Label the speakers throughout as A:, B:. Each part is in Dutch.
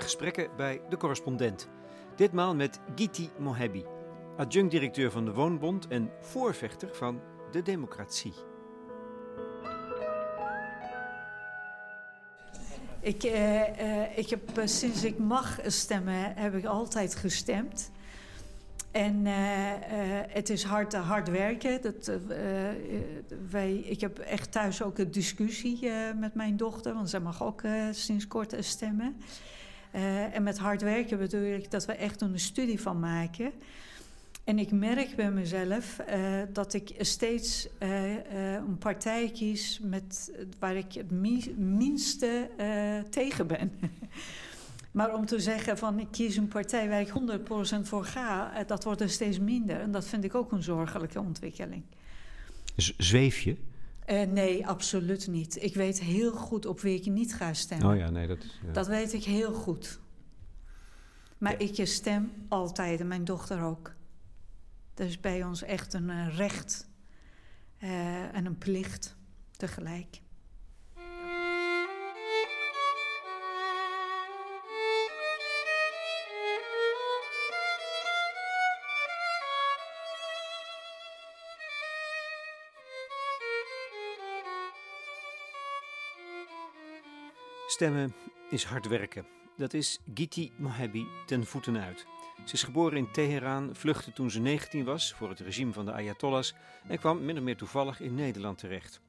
A: gesprekken bij de correspondent. Ditmaal met Giti Mohebi, adjunct-directeur van de Woonbond en voorvechter van de democratie.
B: Ik, eh, eh, ik heb eh, sinds ik mag stemmen, heb ik altijd gestemd. En het is hard, hard werken. Dat, wij, ik heb echt thuis ook een discussie met mijn dochter, want zij mag ook sinds kort stemmen. Eh, en met hard werken bedoel ik dat we echt een studie van maken. En ik merk bij mezelf eh, dat ik steeds eh, een partij kies met, waar ik het mi- minste tegen ben. maar om te zeggen van ik kies een partij waar ik 100% voor ga, dat wordt er steeds minder. En dat vind ik ook een zorgelijke ontwikkeling.
A: Z- zweef je?
B: Eh, nee, absoluut niet. Ik weet heel goed op wie ik niet ga stemmen.
A: Oh ja, nee, dat is... ja.
B: Dat weet ik heel goed. Maar ik stem altijd en mijn dochter ook. Dat is bij ons echt een eh, recht eh, en een plicht tegelijk.
A: Stemmen is hard werken. Dat is Giti Mohebi ten voeten uit. Ze is geboren in Teheran, vluchtte toen ze 19 was voor het regime van de Ayatollahs en kwam min of meer toevallig in Nederland terecht.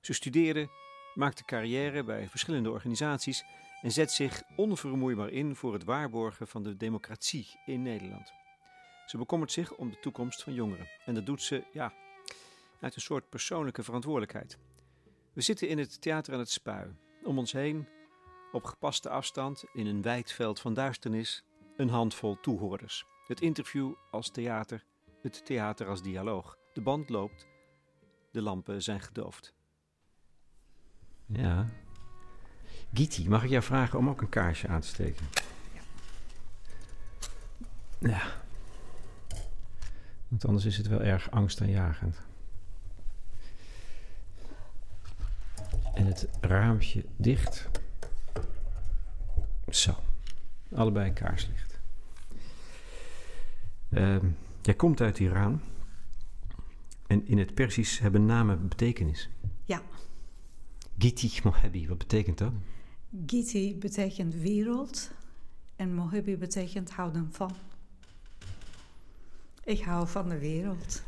A: Ze studeerde, maakte carrière bij verschillende organisaties en zet zich onvermoeibaar in voor het waarborgen van de democratie in Nederland. Ze bekommert zich om de toekomst van jongeren en dat doet ze, ja, uit een soort persoonlijke verantwoordelijkheid. We zitten in het theater aan het Spui. Om ons heen op gepaste afstand, in een wijd veld van duisternis, een handvol toehoorders. Het interview als theater, het theater als dialoog. De band loopt, de lampen zijn gedoofd. Ja. Giti, mag ik jou vragen om ook een kaarsje aan te steken? Ja. Want anders is het wel erg angstaanjagend. En het raampje dicht. Zo. Allebei een kaarslicht. Ehm, jij komt uit Iran. En in het Persisch hebben namen betekenis.
B: Ja,
A: Giti Mohebi, wat betekent dat?
B: Giti betekent wereld en Mohibi betekent houden van. Ik hou van de wereld.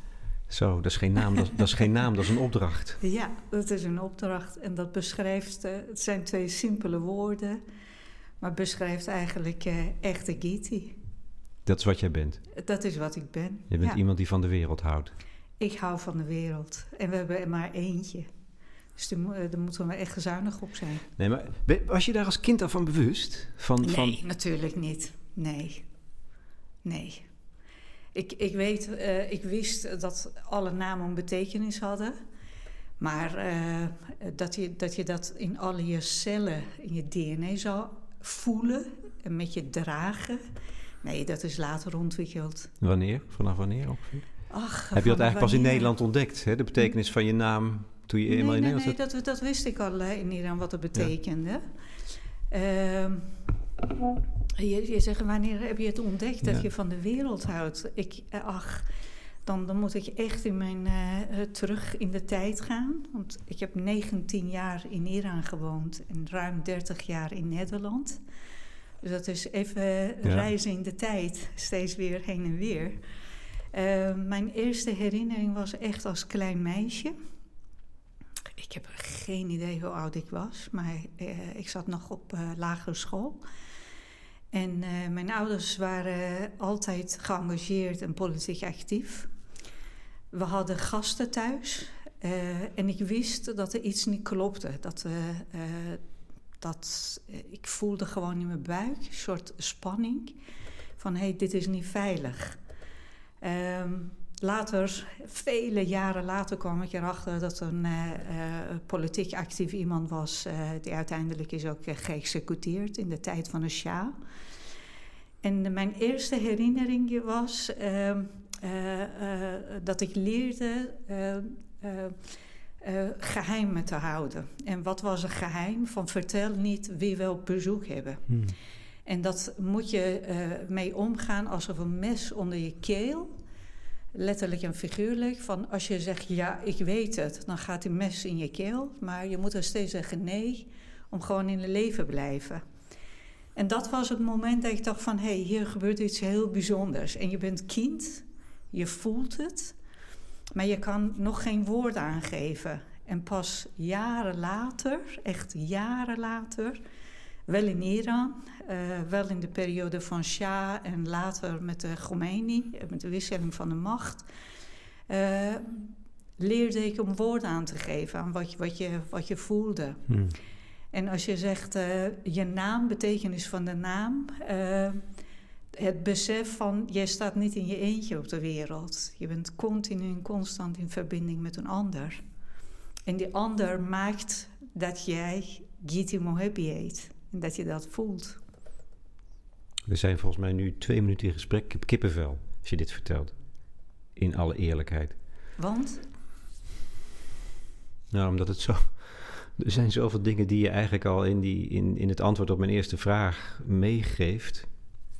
A: Zo, dat is geen naam, dat, dat is geen naam, dat is een opdracht.
B: Ja, dat is een opdracht en dat beschrijft, eh, het zijn twee simpele woorden, maar beschrijft eigenlijk eh, echte Giti.
A: Dat is wat jij bent.
B: Dat is wat ik ben.
A: Je bent
B: Ja.
A: iemand die van de wereld houdt.
B: Ik hou van de wereld. En we hebben er maar eentje. Dus daar, eh, moeten we echt zuinig op zijn.
A: Nee, maar was je daar als kind al van bewust? Van,
B: Nee,
A: van,
B: natuurlijk niet. Nee. Nee. Ik, ik weet, eh, ik wist dat alle namen een betekenis hadden. Maar dat, je, dat je dat in alle je cellen, in je DNA zou voelen en met je dragen. Nee, dat is later ontwikkeld.
A: Wanneer? Vanaf wanneer ongeveer?
B: Ach,
A: Heb je dat eigenlijk pas in? Nederland ontdekt? Hè? De betekenis van je naam toen je
B: Nee,
A: eenmaal in
B: nee,
A: Nederland
B: nee dat, dat wist ik al eh, in Iran wat het betekende. Ehm, je, je zegt, wanneer heb je het ontdekt dat
A: Ja.
B: je van de wereld houdt? Ik, eh, ach, dan, dan moet ik echt in mijn, eh, eh, terug in de tijd gaan. Want ik heb 19 jaar in Iran gewoond en ruim 30 jaar in Nederland. Dus dat is even
A: Ja.
B: reizen in de tijd, steeds weer heen en weer. Eh, mijn eerste herinnering was echt als klein meisje. Ik heb geen idee hoe oud ik was, maar ik zat nog op lagere school. En mijn ouders waren altijd geëngageerd en politiek actief. We hadden gasten thuis eh, en ik wist dat er iets niet klopte. Dat, eh, eh, dat, ik voelde gewoon in mijn buik een soort spanning van hé, hey, dit is niet veilig. Ehm, later, vele jaren later, kwam ik erachter dat een politiek actief iemand was. die uiteindelijk is ook geëxecuteerd in de tijd van de Shah. En mijn eerste herinnering was ehm, eh, eh, dat ik leerde eh, eh, eh, geheimen te houden. En wat was een geheim? Van vertel niet wie we op bezoek hebben.
A: Hmm.
B: En dat moet je mee omgaan alsof een mes onder je keel, letterlijk en figuurlijk. Van als je zegt ja, ik weet het, dan gaat die mes in je keel. Maar je moet er steeds zeggen nee, om gewoon in het leven te blijven. En dat was het moment dat ik dacht van... hé, hey, hier gebeurt iets heel bijzonders. En je bent kind, je voelt het... maar je kan nog geen woord aangeven. En pas jaren later, echt jaren later... wel in Iran, uh, wel in de periode van Shah... en later met de Khomeini, met de wisseling van de macht... Uh, leerde ik om woord aan te geven aan wat je, wat je, wat je voelde. Hmm. En als je zegt uh, je naam, betekenis van de naam, het besef van je staat niet in je eentje op de wereld. Je bent continu en constant in verbinding met een ander. En die ander maakt dat jij Giti Mohebi heet en dat je dat voelt.
A: We zijn volgens mij nu twee minuten in gesprek. Ik heb kippenvel als je dit vertelt. In alle eerlijkheid.
B: Want?
A: Nou, omdat het zo er zijn zoveel dingen die je eigenlijk al in, die, in, in het antwoord op mijn eerste vraag meegeeft.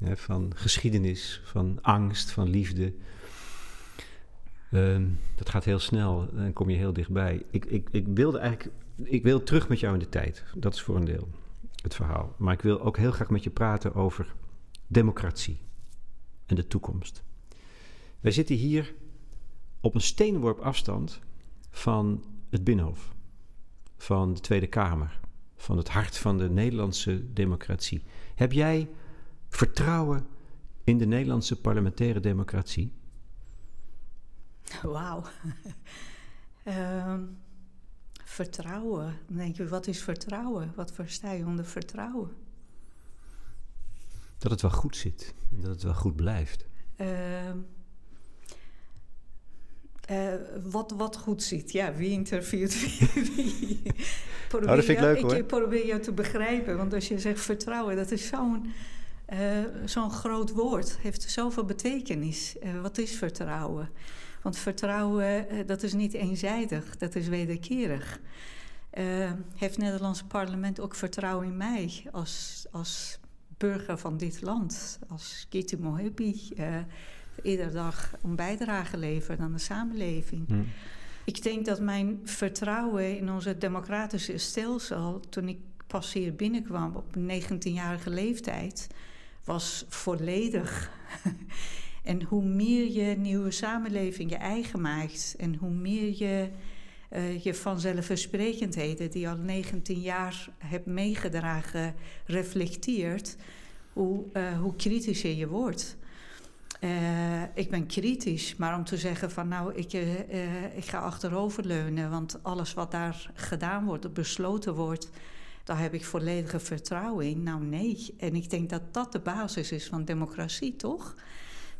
A: Van geschiedenis, van angst, van liefde. Ehm, dat gaat heel snel, dan kom je heel dichtbij. Ik, ik, ik wilde eigenlijk, ik wil terug met jou in de tijd. Dat is voor een deel het verhaal. Maar ik wil ook heel graag met je praten over democratie en de toekomst. Wij zitten hier op een steenworp afstand van het Binnenhof van de Tweede Kamer, van het hart van de Nederlandse democratie. Heb jij vertrouwen in de Nederlandse parlementaire democratie?
B: Wauw. uh, vertrouwen. Dan denk je, wat is vertrouwen? Wat versta je onder vertrouwen?
A: Dat het wel goed zit. Dat het wel goed blijft. Uh,
B: uh, wat, wat goed ziet. Ja, wie interviewt wie?
A: probeer, oh, dat vind ik leuk hoor.
B: Ik probeer jou te begrijpen. Want als je zegt vertrouwen, dat is zo'n uh, zo'n groot woord. Heeft zoveel betekenis. Uh, wat is vertrouwen? Want vertrouwen, dat is niet eenzijdig. Dat is wederkerig. heeft het Nederlandse parlement ook vertrouwen in mij als, als burger van dit land? Als Kitty Mohebi iedere dag een bijdrage leveren aan de samenleving. Hmm. Ik denk dat mijn vertrouwen in onze democratische stelsel, toen ik pas hier binnenkwam op 19-jarige leeftijd, was volledig. en hoe meer je nieuwe samenleving je eigen maakt en hoe meer je uh, je vanzelfsprekendheden, die al 19 jaar hebt meegedragen, reflecteert, hoe, uh, hoe kritischer je wordt. Uh, ik ben kritisch, maar om te zeggen van nou, ik, ik ga achteroverleunen, want alles wat daar gedaan wordt, besloten wordt, daar heb ik volledige vertrouwen in. Nou nee, en ik denk dat dat de basis is van democratie, toch?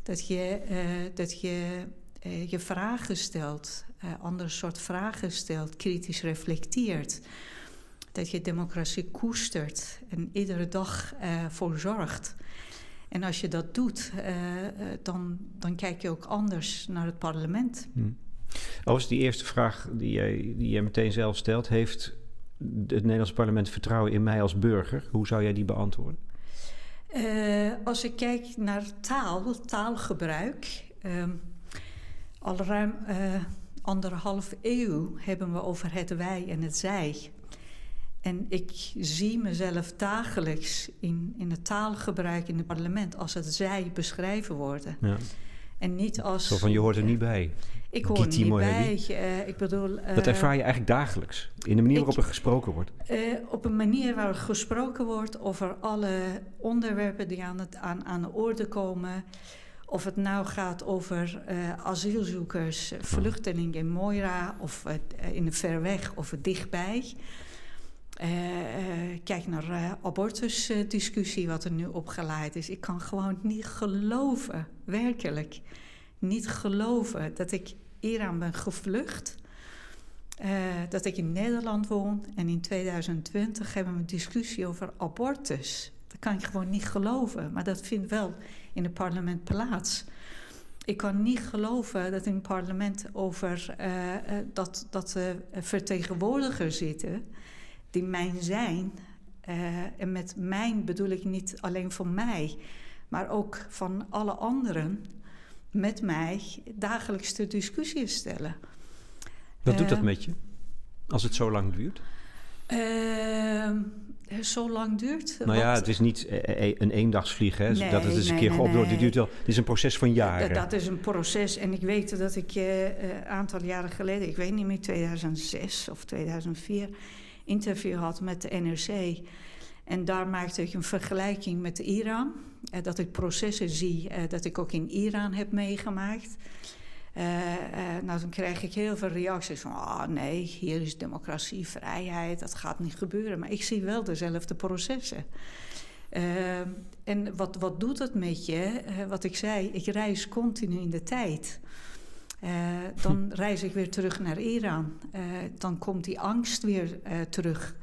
B: Dat je uh, dat je, je vragen stelt, andere soort vragen stelt, kritisch reflecteert. Dat je democratie koestert en iedere dag voor zorgt. En als je dat doet, uh, dan, dan kijk je ook anders naar het parlement. Hmm.
A: Als die eerste vraag die jij, die jij meteen zelf stelt, heeft het Nederlands parlement vertrouwen in mij als burger? Hoe zou jij die beantwoorden?
B: Uh, als ik kijk naar taal, taalgebruik. Uh, al ruim anderhalf eeuw hebben we over het wij en het zij. En ik zie mezelf dagelijks in, in het taalgebruik in het parlement als het zij beschreven worden. Ja. En niet als.
A: Zo van je hoort er niet bij.
B: Ik hoor niet bij. Uh, ik bedoel,
A: uh, dat ervaar je eigenlijk dagelijks. In de manier waarop er gesproken wordt.
B: Uh, op een manier waarop gesproken wordt over alle onderwerpen die aan, het, aan, aan de orde komen. Of het nou gaat over asielzoekers, vluchtelingen in Moira, of in de ver weg of dichtbij. Kijk naar abortusdiscussie, wat er nu opgeleid is. Ik kan gewoon niet geloven, werkelijk, niet geloven dat ik Iran ben gevlucht. dat ik in Nederland woon en in 2020 hebben we een discussie over abortus. Dat kan ik gewoon niet geloven, maar dat vindt wel in het parlement plaats. Ik kan niet geloven dat in het parlement over dat, dat vertegenwoordigers zitten die mijn zijn en met mijn bedoel ik niet alleen voor mij, maar ook van alle anderen met mij dagelijks de discussie stellen.
A: Wat doet dat met je als het zo lang duurt?
B: Uh, zo lang duurt.
A: Nou ja, het is niet een eendagsvlieg. Hè? Nee, dat het eens een keer nee, nee. duurt wel. Het is een proces van jaren.
B: Dat, is een proces. En ik weet dat ik een uh, aantal jaren geleden, ik weet niet meer, 2006 of 2004, interview had met de NRC. En daar maakte ik een vergelijking met Iran. Uh, dat ik processen zie uh, dat ik ook in Iran heb meegemaakt. Uh, nou, dan krijg ik heel veel reacties van... ah oh, nee, hier is democratie, vrijheid, dat gaat niet gebeuren. Maar ik zie wel dezelfde processen. Uh, en wat, wat doet dat met je? wat ik zei, ik reis continu in de tijd. dan reis ik weer terug naar Iran. dan komt die angst weer terug.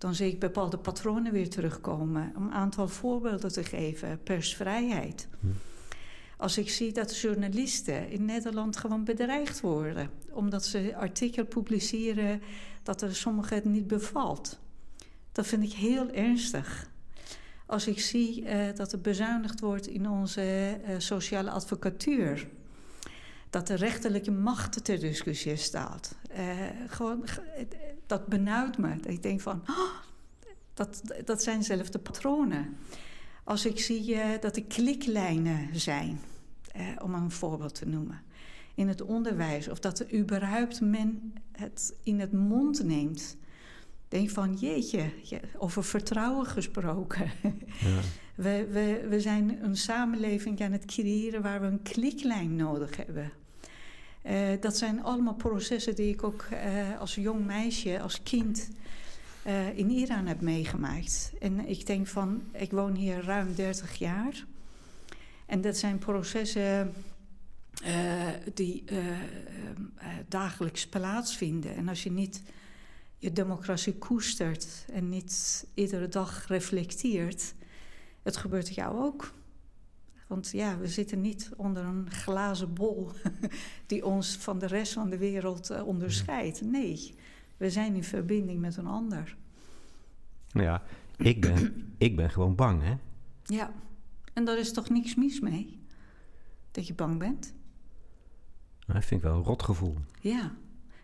B: Dan zie ik bepaalde patronen weer terugkomen. Om een aantal voorbeelden te geven. Persvrijheid. Hm. Als ik zie dat journalisten in Nederland gewoon bedreigd worden. Omdat ze artikel publiceren dat er sommigen het niet bevalt. Dat vind ik heel ernstig. Als ik zie uh, dat er bezuinigd wordt in onze uh, sociale advocatuur. Dat de rechterlijke macht ter discussie staat. Uh, gewoon, dat benauwt me. Dat ik denk van, oh, dat, dat zijn zelf de patronen. Als ik zie dat er kliklijnen zijn eh, om een voorbeeld te noemen. In het onderwijs, of dat er überhaupt men het in het mond neemt. Denk van, jeetje, over vertrouwen gesproken. Ja. We, we, we zijn een samenleving aan het creëren waar we een kliklijn nodig hebben. Uh, dat zijn allemaal processen die ik ook uh, als jong meisje, als kind uh, in Iran heb meegemaakt. En ik denk van, ik woon hier ruim 30 jaar. En dat zijn processen die dagelijks plaatsvinden. En als je niet je democratie koestert en niet iedere dag reflecteert, het gebeurt jou ook. Want ja, we zitten niet onder een glazen bol die ons van de rest van de wereld onderscheidt. Nee, we zijn in verbinding met een ander.
A: Ja, ik ben, ik ben gewoon bang, hè?
B: Ja. En daar is toch niks mis mee? Dat je bang bent?
A: Nou, dat vind ik wel een rot gevoel.
B: Ja,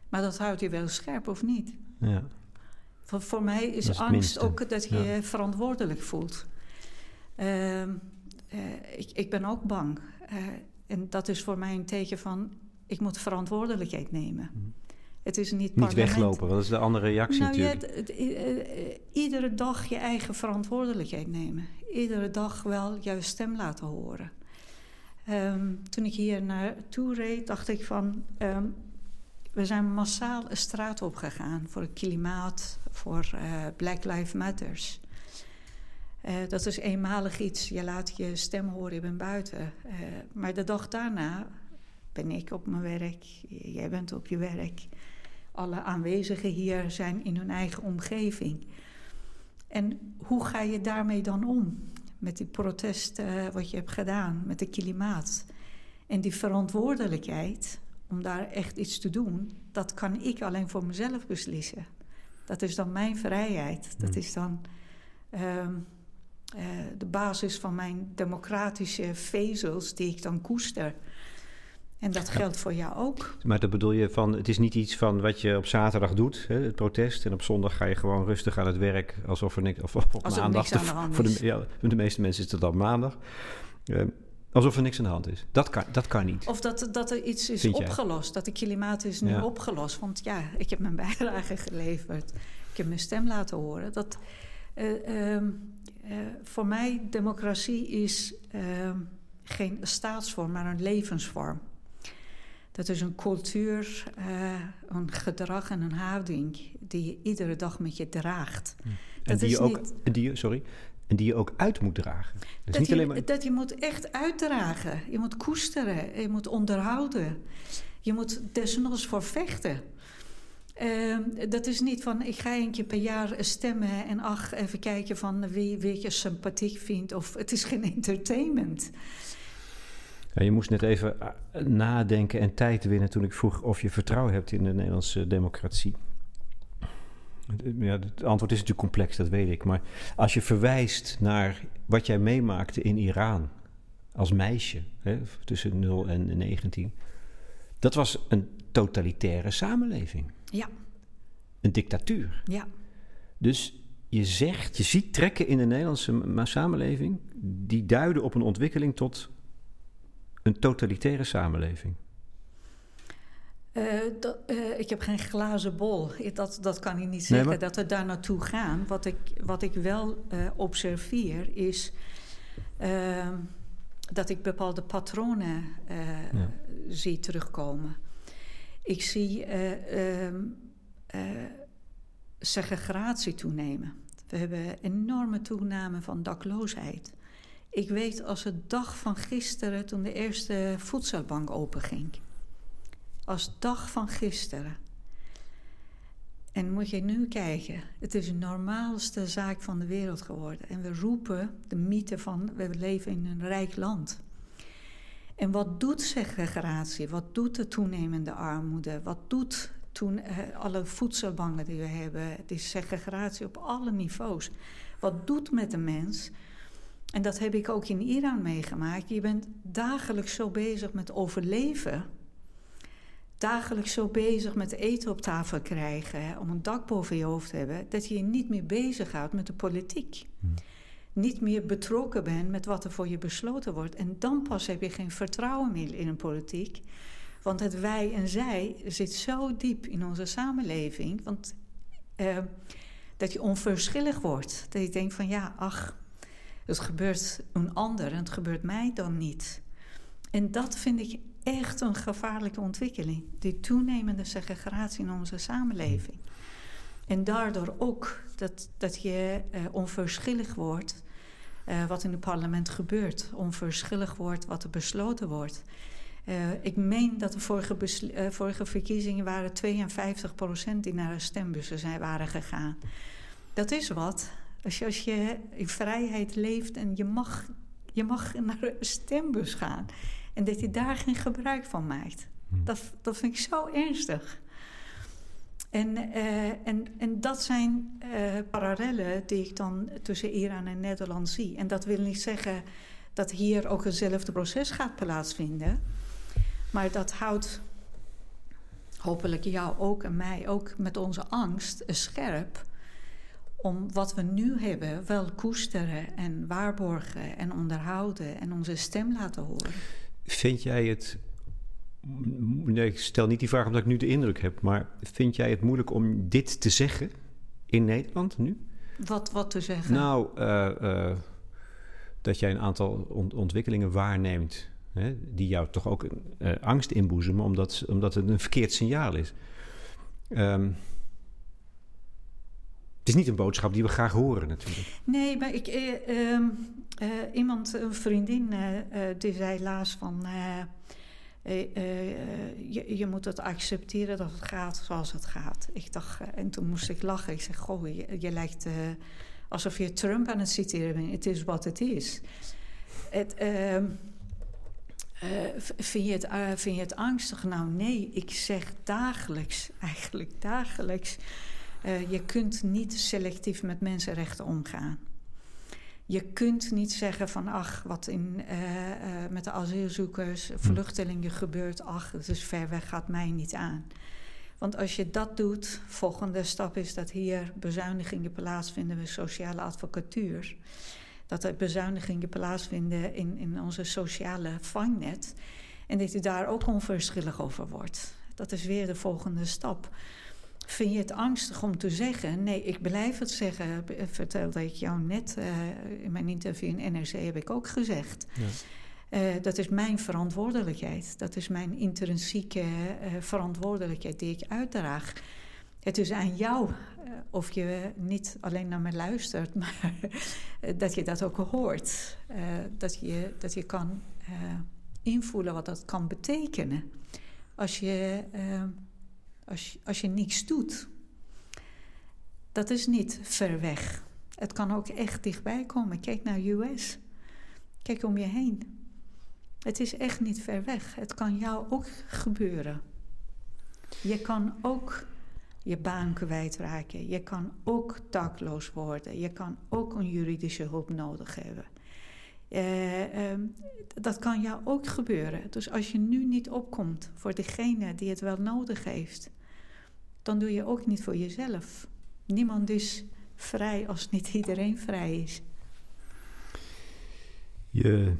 B: maar dat houdt je wel scherp of niet?
A: Ja.
B: Voor, voor mij is, angst ook dat je je verantwoordelijk voelt. Uh, ik, ik, ben ook bang. Uh, en dat is voor mij een teken van... ik moet verantwoordelijkheid nemen. Mm.
A: Het is niet, niet weglopen, dat is de andere reactie
B: nou,
A: natuurlijk.
B: Ja, iedere dag je eigen verantwoordelijkheid nemen. Iedere dag wel jouw stem laten horen. Um, toen ik hier naartoe reed, dacht ik van... Um, we zijn massaal een straat opgegaan voor het klimaat, voor uh, Black Lives Matters. Uh, dat is eenmalig iets. Je laat je stem horen, je bent buiten. Uh, maar de dag daarna ben ik op mijn werk, jij bent op je werk alle aanwezigen hier zijn in hun eigen omgeving. En hoe ga je daarmee dan om? Met die protest uh, wat je hebt gedaan, met de klimaat. En die verantwoordelijkheid om daar echt iets te doen, dat kan ik alleen voor mezelf beslissen. Dat is dan mijn vrijheid. Dat hmm. is dan uh, uh, de basis van mijn democratische vezels die ik dan koester. En dat geldt voor jou ook.
A: Maar dat bedoel je van, het is niet iets van wat je op zaterdag doet, hè, het protest. En op zondag ga je gewoon rustig aan het werk, alsof er niks, of op
B: alsof maandag.
A: Niks
B: aan de
A: voor de, ja, voor de meeste mensen is het dan maandag. Uh, alsof er niks aan de hand is. Dat kan, dat kan niet.
B: Of dat, dat er iets is opgelost, dat de klimaat is nu opgelost. Want ja, ik heb mijn bijdrage geleverd. Ik heb mijn stem laten horen. Dat, uh, uh, voor mij, democratie is ehm, geen staatsvorm, maar een levensvorm. Dat is een cultuur, uh, een gedrag en een houding die je iedere dag met je draagt.
A: Hm. En die, je ook, die, sorry, en die je ook uit moet dragen.
B: Dus dat, niet je, alleen maar... dat je moet echt uitdragen. Je moet koesteren, je moet onderhouden. Je moet desnoods voor vechten. Uh, dat is niet van ik ga een per jaar stemmen en ach, even kijken van wie, wie je sympathiek vindt. Of het is geen entertainment.
A: Ja, je moest net even eh, nadenken en tijd winnen toen ik vroeg of je vertrouwen hebt in de Nederlandse democratie. Ja, het antwoord is natuurlijk complex, dat weet ik. Maar als je verwijst naar wat jij meemaakte in Iran als meisje, hè, tussen 0 en 19, dat was een totalitaire samenleving.
B: Ja.
A: Een dictatuur.
B: Ja.
A: Dus je zegt, je ziet trekken in de Nederlandse samenleving die duiden op een ontwikkeling tot een totalitaire samenleving.
B: Uh, dat, uh, ik heb geen glazen bol. Dat, dat kan ik niet zeggen, nee, maar... dat we daar naartoe gaan. Wat ik, wat ik wel uh, observeer is ehm, dat ik bepaalde patronen ja. zie terugkomen. Ik zie ehm, segregatie toenemen. We hebben enorme toename van dakloosheid. Ik weet als het dag van gisteren, toen de eerste voedselbank openging. Als dag van gisteren. En moet je nu kijken, het is de normaalste zaak van de wereld geworden. En we roepen de mythe van we leven in een rijk land. En wat doet segregatie? Wat doet de toenemende armoede? Wat doet toen uh, alle voedselbanken die we hebben, die segregatie op alle niveaus. Wat doet met de mens? En dat heb ik ook in Iran meegemaakt. Je bent dagelijks zo bezig met overleven. Dagelijks zo bezig met eten op tafel krijgen, om een dak boven je hoofd te hebben, dat je je niet meer bezighoudt met de politiek. Hmm. Niet meer betrokken bent met wat er voor je besloten wordt. En dan pas heb je geen vertrouwen meer in een politiek. Want het wij en zij zit zo diep in onze samenleving. Want uh, dat je onverschillig wordt. Dat je denkt van ja, ach, het gebeurt een ander en het gebeurt mij dan niet. En dat vind ik echt een gevaarlijke ontwikkeling. Die toenemende segregatie in onze samenleving. En daardoor ook dat, dat je uh, onverschillig wordt uh, wat in het parlement gebeurt. Onverschillig wordt wat er besloten wordt. Uh, ik meen dat de vorige, uh, vorige verkiezingen waren 52% die naar de stembussen zijn, waren gegaan. Dat is wat. Als je, als je in vrijheid leeft en je mag, je mag naar een stembus gaan. En dat je daar geen gebruik van maakt. Hm. Dat, dat vind ik zo ernstig. En, uh, en, en dat zijn parallellen die ik dan tussen Iran en Nederland zie. En dat wil niet zeggen dat hier ook hetzelfde proces gaat plaatsvinden. Maar dat houdt hopelijk jou ook en mij ook met onze angst scherp. Om wat we nu hebben wel koesteren en waarborgen en onderhouden en onze stem laten horen.
A: Vind jij het. Nee, ik stel niet die vraag omdat ik nu de indruk heb, maar vind jij het moeilijk om dit te zeggen in Nederland nu?
B: Wat, wat te zeggen?
A: Nou, uh, uh, dat jij een aantal ontwikkelingen waarneemt Hè, die jou toch ook uh, angst inboezemen, omdat, omdat het een verkeerd signaal is. Um, het is niet een boodschap die we graag horen, natuurlijk.
B: Nee, maar ik, eh, uh, iemand, een vriendin, die zei laatst van. Je, je, moet het accepteren dat het gaat zoals het gaat. Ik dacht, en toen moest ik lachen. Ik zeg: Goh, je, lijkt alsof je Trump aan het citeren bent. Het is wat het is. Het, ehm, vind, je het, vind je het angstig? Nou, nee, ik zeg dagelijks, eigenlijk dagelijks. Je kunt niet selectief met mensenrechten omgaan. Je kunt niet zeggen van, ach, wat in, met de asielzoekers, hm. vluchtelingen gebeurt, ach, het is ver weg, gaat mij niet aan. Want als je dat doet, volgende stap is dat hier bezuinigingen plaatsvinden met sociale advocatuur dat er bezuinigingen plaatsvinden in, in onze sociale vangnet. En dat u daar ook onverschillig over wordt. Dat is weer de volgende stap. Vind je het angstig om te zeggen? Nee, ik blijf het zeggen. Vertelde ik jou net uh, in mijn interview in NRC heb ik ook gezegd. Ja. Uh, dat is mijn verantwoordelijkheid. Dat is mijn intrinsieke uh, verantwoordelijkheid die ik uitdraag. Het is aan jou uh, of je niet alleen naar me luistert, maar dat je dat ook hoort. Dat, je, dat je kan invoelen wat dat kan betekenen. Als je, als, als je niets doet. Dat is niet ver weg. Het kan ook echt dichtbij komen. Kijk naar US. Kijk om je heen. Het is echt niet ver weg. Het kan jou ook gebeuren. Je kan ook je baan kwijtraken. Je kan ook dakloos worden. Je kan ook een juridische hulp nodig hebben. Uh, um, dat kan jou ook gebeuren. Dus als je nu niet opkomt voor degene die het wel nodig heeft, dan doe je ook niet voor jezelf. Niemand is vrij als niet iedereen vrij is.
A: Je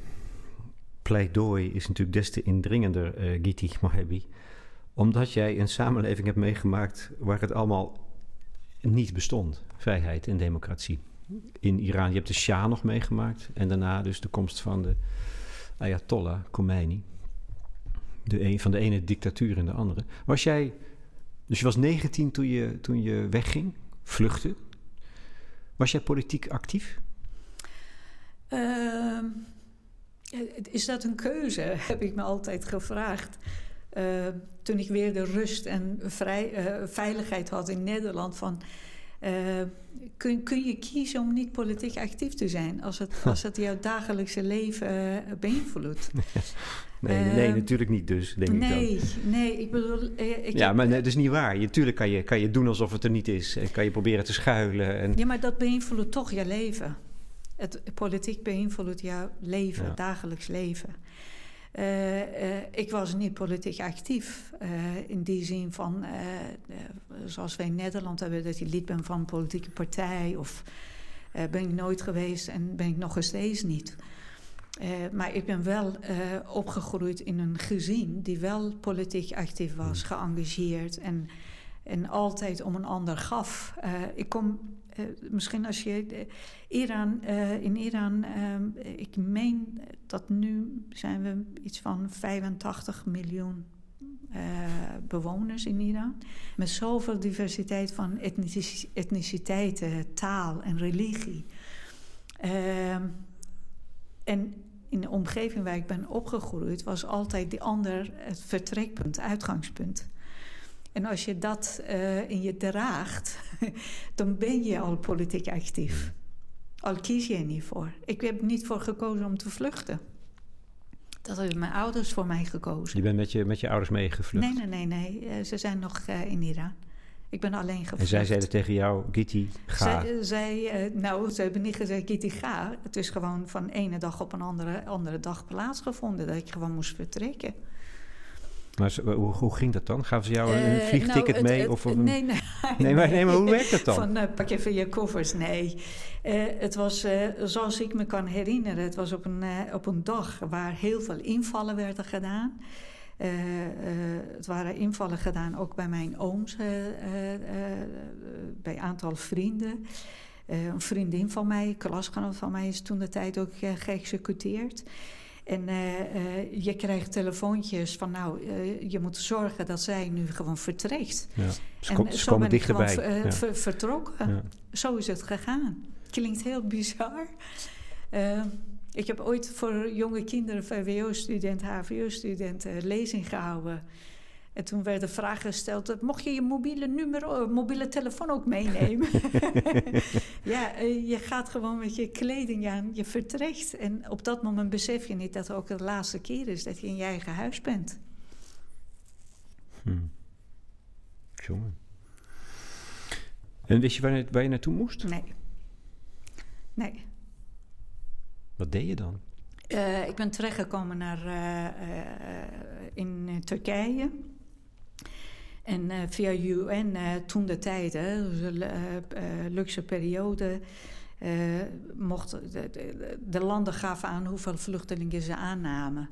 A: pleidooi is natuurlijk des te indringender, uh, Giti Mohebi, omdat jij een samenleving hebt meegemaakt waar het allemaal niet bestond, vrijheid en democratie. In Iran, je hebt de Shah nog meegemaakt en daarna dus de komst van de Ayatollah Khomeini. De een, van de ene dictatuur in de andere. Was jij, dus je was 19 toen je, toen je wegging, vluchtte. Was jij politiek actief?
B: Uh, is dat een keuze, heb ik me altijd gevraagd. Uh, toen ik weer de rust en vrij, uh, veiligheid had in Nederland. Van, uh, kun, kun je kiezen om niet politiek actief te zijn als het, als het jouw dagelijkse leven beïnvloedt?
A: nee, nee, natuurlijk niet dus, denk
B: nee,
A: ik
B: dan. Nee, ik bedoel... Ik
A: ja, maar nee, dat is niet waar. Natuurlijk kan je, kan je doen alsof het er niet is. En kan je proberen te schuilen. En...
B: Ja, maar dat beïnvloedt toch je leven. Het, politiek beïnvloedt jouw leven, ja. dagelijks leven. Uh, uh, ik was niet politiek actief. Uh, in die zin van, zoals wij in Nederland hebben, dat je lid bent van een politieke partij. Of ben ik nooit geweest en ben ik nog steeds niet. maar ik ben wel opgegroeid in een gezin die wel politiek actief was, geëngageerd en, en altijd om een ander gaf. ik kom misschien als je uh, Iran, uh, in Iran, ik meen dat nu zijn we iets van 85 miljoen bewoners in Iran. Met zoveel diversiteit van etnici etniciteiten, taal en religie. en in de omgeving waar ik ben opgegroeid was altijd die ander het vertrekpunt, uitgangspunt. En als je dat uh, in je draagt, dan ben je al politiek actief. Al kies je er niet voor. Ik heb niet voor gekozen om te vluchten. Dat hebben mijn ouders voor mij gekozen.
A: Je bent met je, met je ouders meegevlucht?
B: Nee, nee, nee. nee. Uh, ze zijn nog uh, in Iran. Ik ben alleen gevlucht.
A: En zij zeiden tegen jou, Giti, ga.
B: Zij, zij nou, ze hebben niet gezegd, Giti, ga. Het is gewoon van ene dag op een andere, andere dag plaatsgevonden... dat ik gewoon moest vertrekken.
A: Maar hoe, hoe, ging dat dan? Gaven ze jou een uh, vliegticket nou, mee?
B: Het,
A: of
B: een... nee, nee,
A: nee, maar, nee, maar hoe werkt dat dan?
B: Van uh, pak even je koffers. Nee. Uh, het was, zoals ik me kan herinneren, het was op een, op een dag waar heel veel invallen werden gedaan. het waren invallen gedaan ook bij mijn ooms, bij een aantal vrienden. een vriendin van mij, een klasgenoot van mij, is toen de tijd ook geëxecuteerd. En uh, uh, je krijgt telefoontjes van, nou, uh, je moet zorgen dat zij nu gewoon vertrekt. Ja,
A: ze, kom, ze komen dichterbij.
B: Ja. Ver, vertrokken. Ja. Zo is het gegaan. Klinkt heel bizar. ik heb ooit voor jonge kinderen, VWO-student, HVO-student, lezing gehouden. En toen werd de vraag gesteld: mocht je je mobiele, nummer, mobiele telefoon ook meenemen? ja, je gaat gewoon met je kleding aan, je vertrekt. En op dat moment besef je niet dat het ook de laatste keer is dat je in je eigen huis bent.
A: Hmm. Jongen. En wist je waar je, waar je naartoe moest?
B: Nee. Nee.
A: Wat deed je dan?
B: Uh, ik ben terechtgekomen naar, uh, uh, in Turkije. En uh, via UN uh, toen de tijd, hè, dus uh, luxe periode, mocht de, de, de, landen gaven aan hoeveel vluchtelingen ze aannamen.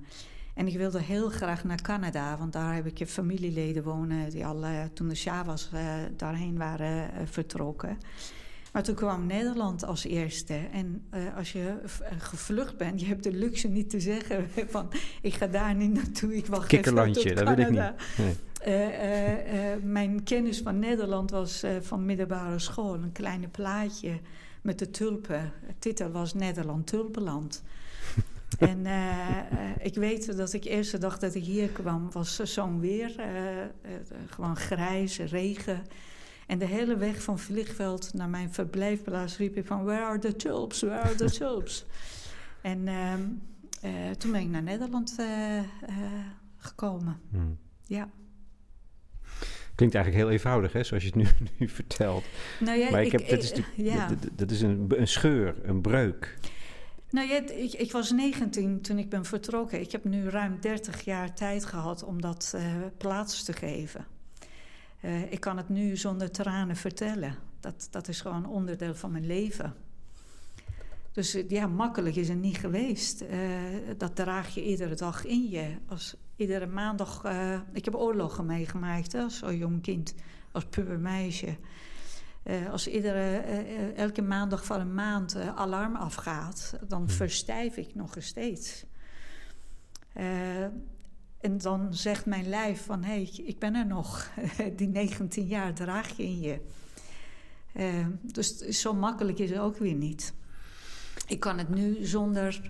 B: En ik wilde heel graag naar Canada, want daar heb ik familieleden wonen die al toen de Shah was daarheen waren vertrokken. Maar toen kwam Nederland als eerste. En uh, als je gevlucht bent, je hebt de luxe niet te zeggen van ik ga daar niet naartoe, ik wacht
A: Kikkerlandje, dat wil ik niet. Nee.
B: Uh, uh, mijn kennis van Nederland was van middelbare school. Een kleine plaatje met de tulpen. De titel was Nederland Tulpenland. en ik weet dat ik de eerste dag dat ik hier kwam, was zo'n weer. gewoon grijs, regen. En de hele weg van vliegveld naar mijn verblijfplaats riep ik van... Where are the tulps? Where are the tulps? en uh, toen ben ik naar Nederland uh, uh, gekomen. Hmm. Ja.
A: Klinkt eigenlijk heel eenvoudig, hè, zoals je het nu, nu vertelt.
B: Nou ja,
A: maar ik,
B: ik-
A: heb, dat is,
B: ja.
A: dat, is een, een scheur, een breuk.
B: Nou ja, ik, ik was 19 toen ik ben vertrokken. Ik heb nu ruim 30 jaar tijd gehad om dat eh, plaats te geven. Eh, ik kan het nu zonder tranen vertellen. Dat, dat is gewoon onderdeel van mijn leven. Dus eh, ja, makkelijk is het niet geweest. Eh, dat draag je iedere dag in je. Als iedere maandag. ik heb oorlogen meegemaakt hè, als zo'n jong kind, als puber meisje. Eh, als iedere, elke maandag van een maand alarm afgaat, dan verstijf ik nog steeds. En dan zegt mijn lijf van, hé, hey, ik ben er nog. Die 19 jaar draag je in je. Eh, dus zo makkelijk is het ook weer niet. Ik kan het nu zonder...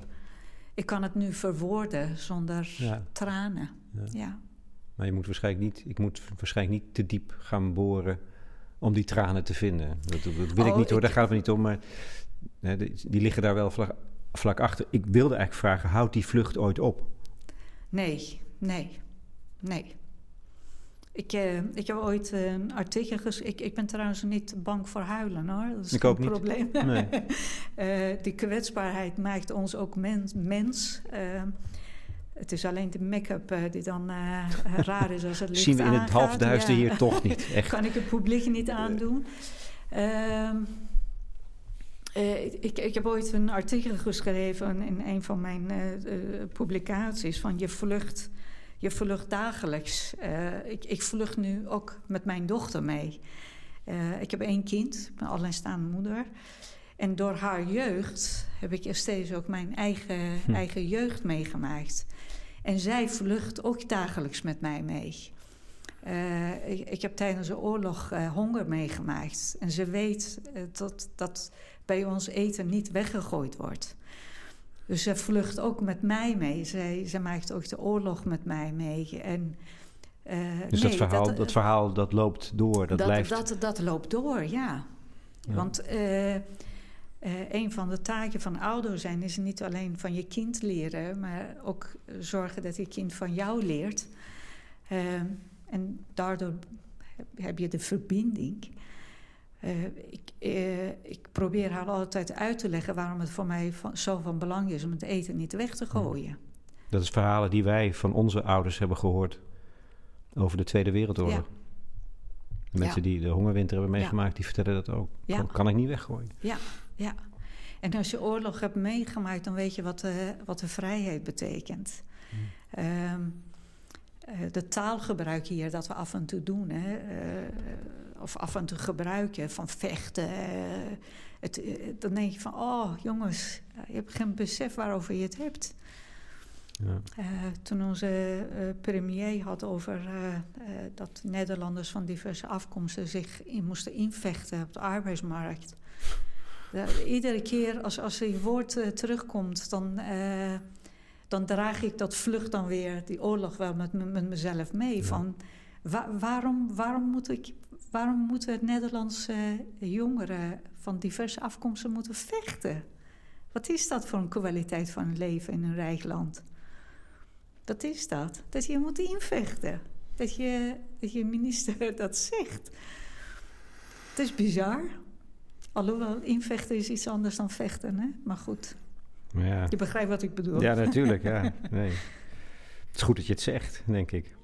B: Ik kan het nu verwoorden zonder
A: Ja.
B: tranen.
A: Ja.
B: Ja.
A: Maar je moet waarschijnlijk niet, ik moet waarschijnlijk niet te diep gaan boren om die tranen te vinden. Dat, dat wil ik
B: Oh,
A: niet hoor,
B: ik-
A: daar gaat het niet om. Maar hè, die, die liggen daar wel vlak, vlak achter. Ik wilde eigenlijk vragen, houdt die vlucht ooit op?
B: Nee, nee, nee. Ik, eh, ik heb ooit eh, een artikel geschreven. Ik, ik ben trouwens niet bang voor huilen hoor. Dat is
A: Ik ook niet.
B: probleem.
A: Nee.
B: Eh, die kwetsbaarheid maakt ons ook mens. mens. Eh, het is alleen de make-up die dan raar is als het licht
A: Zien we in het halfduister
B: Ja.
A: hier toch niet, echt.
B: kan ik het publiek niet aandoen. Ehm, eh, ik, ik heb ooit een artikel geschreven in een van mijn publicaties van je vlucht, je vlucht dagelijks. Eh, ik, ik vlucht nu ook met mijn dochter mee. Eh, ik heb één kind, ik ben alleenstaande moeder. En door haar jeugd heb ik er steeds ook mijn eigen,
A: Hm.
B: eigen jeugd meegemaakt. En zij vlucht ook dagelijks met mij mee. Eh, ik, ik heb tijdens de oorlog honger meegemaakt. En ze weet dat, dat bij ons eten niet weggegooid wordt. Dus ze vlucht ook met mij mee. Zij, zij maakt ook de oorlog met mij mee. En, eh,
A: Dus
B: nee,
A: dat, verhaal, dat, verhaal dat loopt door, dat,
B: dat,
A: blijft...
B: dat, dat loopt door, ja.
A: Ja.
B: Want eh, eh, een van de taken van ouder zijn is niet alleen van je kind leren, maar ook zorgen dat je kind van jou leert. Eh, en daardoor heb je de verbinding. Eh, ik, eh, ik probeer haar altijd uit te leggen waarom het voor mij van, zo van belang is om het eten niet weg te gooien.
A: Dat is verhalen die wij van onze ouders hebben gehoord over de Tweede Wereldoorlog.
B: Ja.
A: De mensen
B: Ja.
A: die de hongerwinter hebben
B: Ja.
A: meegemaakt, die vertellen dat ook.
B: Ja.
A: Kan, ik niet weggooien.
B: Ja, ja. En als je oorlog hebt meegemaakt, dan weet je wat de, wat de vrijheid betekent. Ehm, eh, de taalgebruik hier, dat we af en toe doen, hè, eh, of af en toe gebruiken van vechten. eh, het, eh, dan denk je van, oh jongens, je hebt geen besef waarover je het hebt.
A: Ja.
B: Eh, toen onze eh, premier had over dat Nederlanders van diverse afkomsten zich in, moesten invechten op de arbeidsmarkt. Iedere keer als, als een woord terugkomt, dan, dan draag ik dat vlucht dan weer, die oorlog wel met, me- met mezelf mee.
A: Ja.
B: Van, wa- waarom, waarom, moet ik, waarom moeten Nederlandse jongeren van diverse afkomsten moeten vechten? Wat is dat voor een kwaliteit van leven in een rijk land? Dat is dat. Dat je moet invechten. Dat je, dat je minister dat zegt. Het is bizar. Alhoewel, invechten is iets anders dan vechten, hè? Maar goed,
A: ja.
B: je begrijpt wat ik bedoel.
A: ja, natuurlijk. Ja. Nee. Het is goed dat je het zegt, denk ik.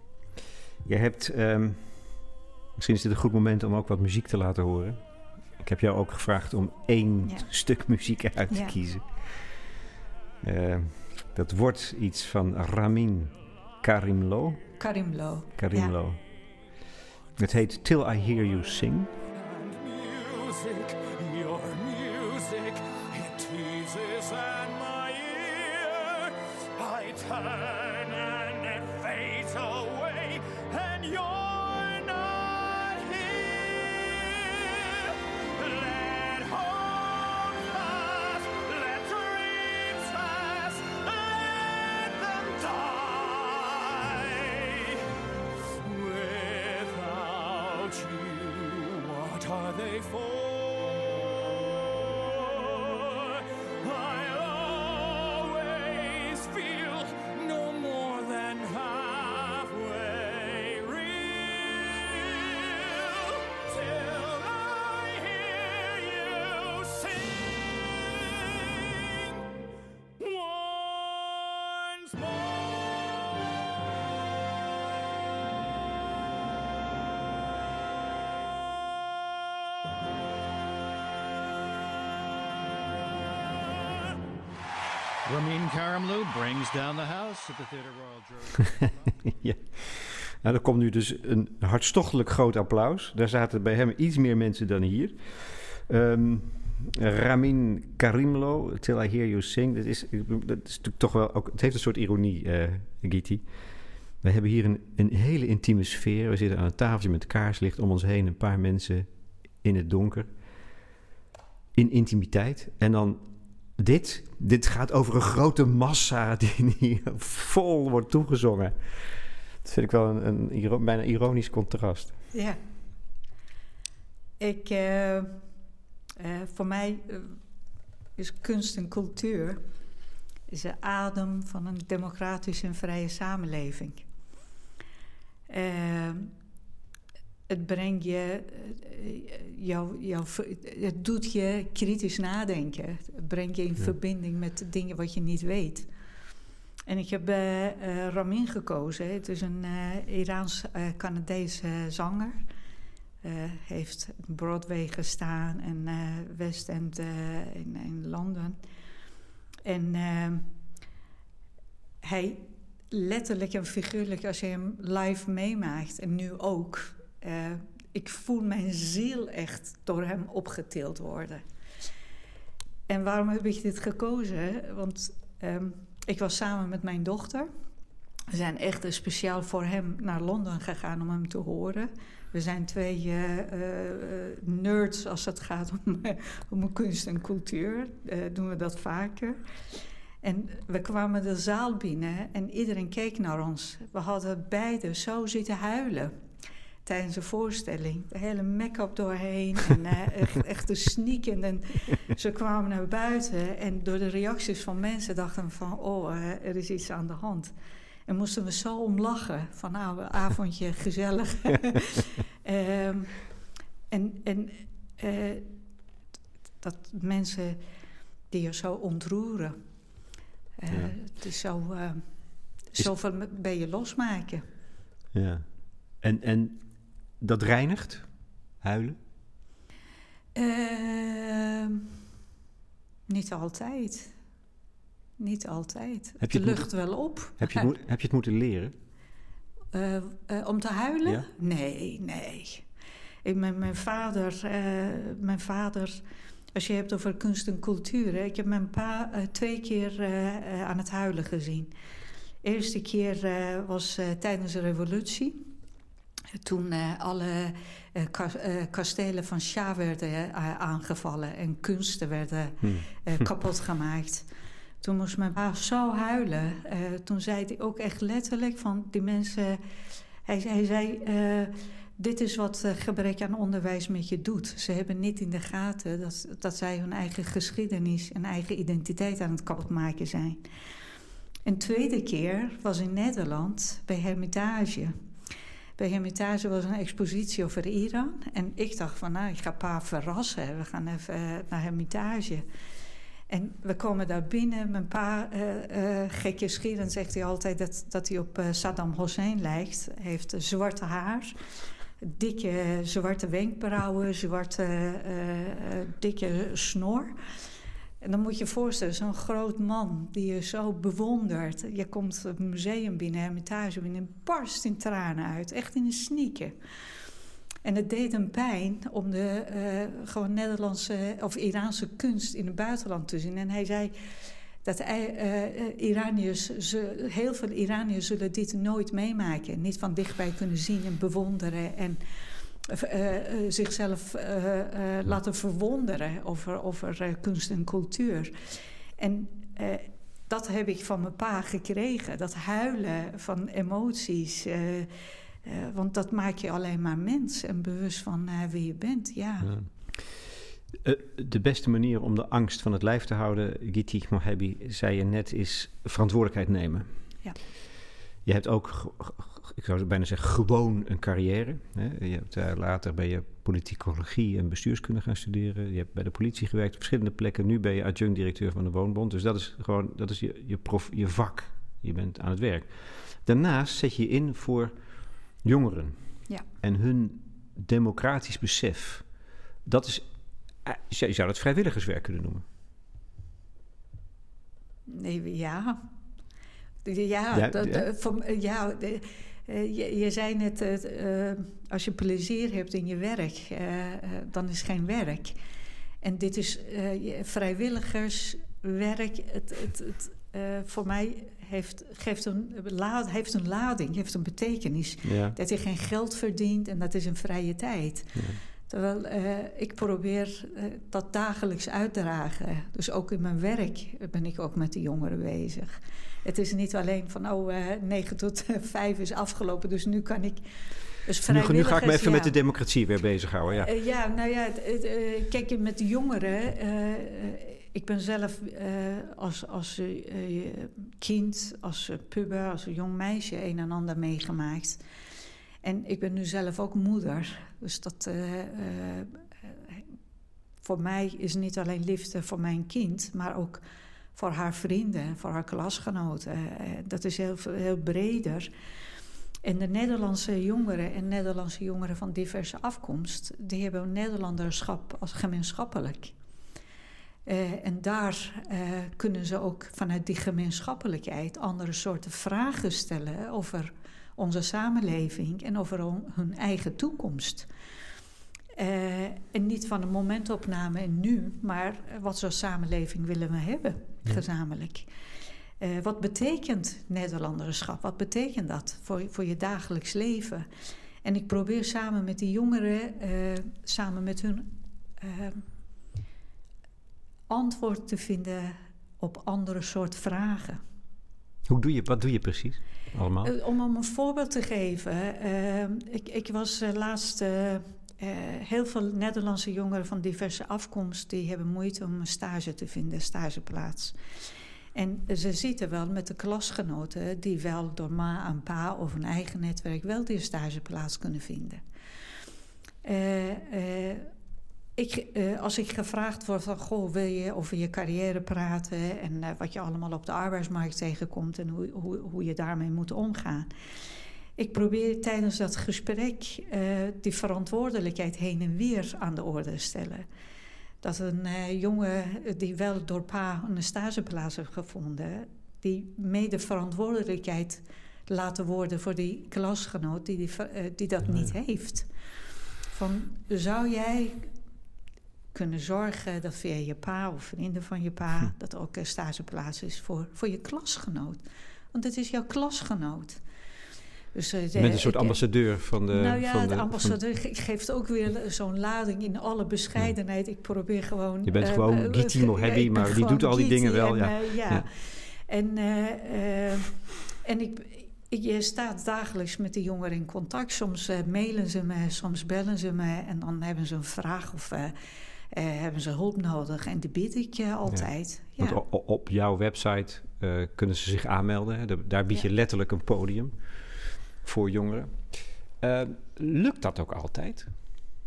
A: Je hebt... ehm, misschien is dit een goed moment om ook wat muziek te laten horen. Ik heb jou ook gevraagd om één
B: Ja.
A: stuk muziek uit te
B: Ja.
A: kiezen. Eh, dat wordt iets van Ramin Karimlo.
B: Karimlo.
A: Karimlo. Het heet Till I Hear You Sing.
C: What are they for?
D: Ramin Karimloo brings down the house at the Theatre Royal
A: ja. Nou, er komt nu dus een hartstochtelijk groot applaus. Daar zaten bij hem iets meer mensen dan hier. Ehm, Ramin Karimlo, Till I Hear You Sing. Dat is, dat is natuurlijk toch wel ook... Het heeft een soort ironie, eh Giti. We hebben hier een, een hele intieme sfeer. We zitten aan een tafeltje met kaarslicht om ons heen. Een paar mensen in het donker. In intimiteit. En dan dit. Dit gaat over een grote massa die hier vol wordt toegezongen. Dat vind ik wel een, een bijna ironisch contrast.
B: Ja. Ik, eh, eh, voor mij eh, is kunst en cultuur de adem van een democratische en vrije samenleving. Het brengt je, eh, jou, jou, het doet je kritisch nadenken. Het brengt je in
A: Ja.
B: verbinding met dingen wat je niet weet. En ik heb eh, eh, Ramin gekozen. Het is een Iraans-Canadese zanger. Heeft Broadway gestaan en West End in, in Londen. En eh, hij letterlijk en figuurlijk, als je hem live meemaakt, en nu ook, eh, ik voel mijn ziel echt door hem opgetild worden. En waarom heb ik dit gekozen? Want ehm, ik was samen met mijn dochter. We zijn echt speciaal voor hem naar Londen gegaan om hem te horen. We zijn twee eh, eh, nerds als het gaat om, om kunst en cultuur. Doen we dat vaker. En we kwamen de zaal binnen en iedereen keek naar ons. We hadden beide zo zitten huilen tijdens de voorstelling. De hele make-up doorheen en eh, echt, echt te sneaken. En ze kwamen naar buiten en door de reacties van mensen dachten we van... oh, eh, er is iets aan de hand. En moesten we zo om lachen. Van nou, avondje gezellig. Ehm, en en eh, dat mensen die je zo ontroeren.
A: Ja.
B: Het is zo...
A: Is-
B: zoveel ben je losmaken.
A: Ja. En, en dat reinigt? Huilen?
B: Ehm, niet altijd. Niet altijd.
A: Heb je
B: de
A: het
B: lucht wel op.
A: Heb je, het, heb je het moeten leren?
B: Eh, eh, om te huilen?
A: Ja.
B: Nee, nee. Ik, mijn, mijn vader, eh, mijn vader, als je hebt over kunst en cultuur, hè, ik heb mijn pa twee keer aan het huilen gezien. De eerste keer was tijdens de revolutie. Toen eh, alle eh, eh, kastelen van Shah werden aangevallen en kunsten werden
A: Hm.
B: eh, kapot gemaakt. Toen moest mijn pa zo huilen. Toen zei hij ook echt letterlijk van die mensen... Hij, hij zei, dit is wat gebrek aan onderwijs met je doet. Ze hebben niet in de gaten dat, dat zij hun eigen geschiedenis... en eigen identiteit aan het kapotmaken zijn. Een tweede keer was in Nederland bij Hermitage... Bij Hermitage was een expositie over Iran. En ik dacht van, nou, ik ga pa verrassen. We gaan even eh, naar Hermitage. En we komen daar binnen. Mijn pa, eh eh gekjescherend zegt hij altijd dat, dat hij op Saddam Hussein lijkt. Hij heeft zwarte haar, dikke zwarte wenkbrauwen, zwarte dikke snor. En dan moet je je voorstellen, zo'n groot man die je zo bewondert. Je komt het museum binnen, Hermitage binnen, en barst in tranen uit. Echt in een snieken. En het deed hem pijn om de eh, gewoon Nederlandse of Iraanse kunst in het buitenland te zien. En hij zei dat eh, Iraniërs, ze, heel veel Iraniërs zullen dit nooit meemaken. Niet van dichtbij kunnen zien en bewonderen en zichzelf eh, eh, laten verwonderen over, over eh, kunst en cultuur. En eh, dat heb ik van mijn pa gekregen. Dat huilen van emoties. eh, eh, want dat maakt je alleen maar mens en bewust van eh, wie je bent. Ja.
A: Ja. Eh, de beste manier om de angst van het lijf te houden, Giti Mohebi, zei je net, is verantwoordelijkheid nemen.
B: Ja.
A: Je hebt ook, ik zou bijna zeggen, gewoon een carrière. Hè? Je hebt, eh, later ben je politicologie en bestuurskunde gaan studeren. Je hebt bij de politie gewerkt op verschillende plekken. Nu ben je adjunct-directeur van de Woonbond. Dus dat is gewoon dat is je, je, prof, je vak. Je bent aan het werk. Daarnaast zet je je in voor jongeren.
B: Ja.
A: En hun democratisch besef. Dat is, eh, je zou dat vrijwilligerswerk kunnen noemen.
B: Nee, ja. Ja,
A: Ja,
B: dat,
A: ja.
B: voor- ja de- eh, je, je zei net, eh, eh, als je plezier hebt in je werk, eh, eh, dan is geen werk. En dit is eh, vrijwilligerswerk. Het, het, het, eh, voor mij heeft, geeft een, heeft een lading, heeft een betekenis.
A: Ja.
B: Dat je geen geld verdient en dat is een vrije tijd.
A: Ja.
B: Terwijl eh, ik probeer eh, dat dagelijks uit te dragen. Dus ook in mijn werk ben ik ook met de jongeren bezig. Het is niet alleen van, oh, eh 9 tot 5 is afgelopen, dus nu kan ik... Dus
A: Nu, nu ga ik me even met de democratie weer bezighouden. Ja.
B: Ja, nou ja, kijk, met de jongeren. ik ben zelf als, als kind, als puber, als jong meisje een en ander meegemaakt. En ik ben nu zelf ook moeder. Dus dat. eh, eh, eh, voor mij is niet alleen liefde voor mijn kind, maar ook voor haar vrienden, voor haar klasgenoten. Dat is heel, heel breder. En de Nederlandse jongeren en Nederlandse jongeren van diverse afkomst, die hebben Nederlanderschap als gemeenschappelijk. En daar kunnen ze ook vanuit die gemeenschappelijkheid andere soorten vragen stellen over onze samenleving en over hun eigen toekomst. Eh, en niet van een momentopname en nu, maar wat zo'n samenleving willen we hebben,
A: Ja.
B: gezamenlijk. Eh, wat betekent Nederlanderschap? Wat betekent dat voor, voor je dagelijks leven? En ik probeer samen met die jongeren, eh, samen met hun antwoord te vinden op andere soort vragen.
A: Hoe doe je, wat doe je precies allemaal?
B: Eh, om om een voorbeeld te geven. eh, ik, ik was eh, laatst. eh, heel veel Nederlandse jongeren van diverse afkomst. die hebben moeite om een stage te vinden, stageplaats. En ze zitten wel met de klasgenoten. die wel door ma en pa of een eigen netwerk. wel die stageplaats kunnen vinden. Ik, eh, als ik gevraagd word van, goh, wil je over je carrière praten en eh, wat je allemaal op de arbeidsmarkt tegenkomt en hoe, hoe, hoe je daarmee moet omgaan. Ik probeer tijdens dat gesprek eh, die verantwoordelijkheid heen en weer aan de orde te stellen. Dat een jongen die wel door pa een stageplaats heeft gevonden, die mede verantwoordelijkheid laten worden voor die klasgenoot die, die, dat niet heeft. Van, zou jij kunnen zorgen dat via je pa of vrienden van je pa...
A: Hm.
B: dat er ook een stageplaats is voor, voor je klasgenoot. Want het is jouw klasgenoot. Dus, eh,
A: Je bent een soort
B: ik-
A: ambassadeur van de...
B: nou ja,
A: van de,
B: de
A: van-
B: ambassadeur ge- geeft ook weer zo'n lading in alle bescheidenheid. Ik probeer gewoon...
A: Je bent
B: eh,
A: gewoon
B: eh,
A: Giti
B: eh, ben
A: maar die doet al die dingen wel,
B: En,
A: ja.
B: eh, ja.
A: Ja.
B: En, eh, eh, en ik, ik, je staat dagelijks met de jongeren in contact. Soms eh, mailen ze me, soms bellen ze me. En dan hebben ze een vraag of eh, eh, hebben ze hulp nodig. En die bied ik je altijd. Ja.
A: Want op jouw website eh, kunnen ze zich aanmelden. hè. Daar- bied je
B: Ja.
A: letterlijk een podium voor jongeren. Eh, lukt dat ook altijd?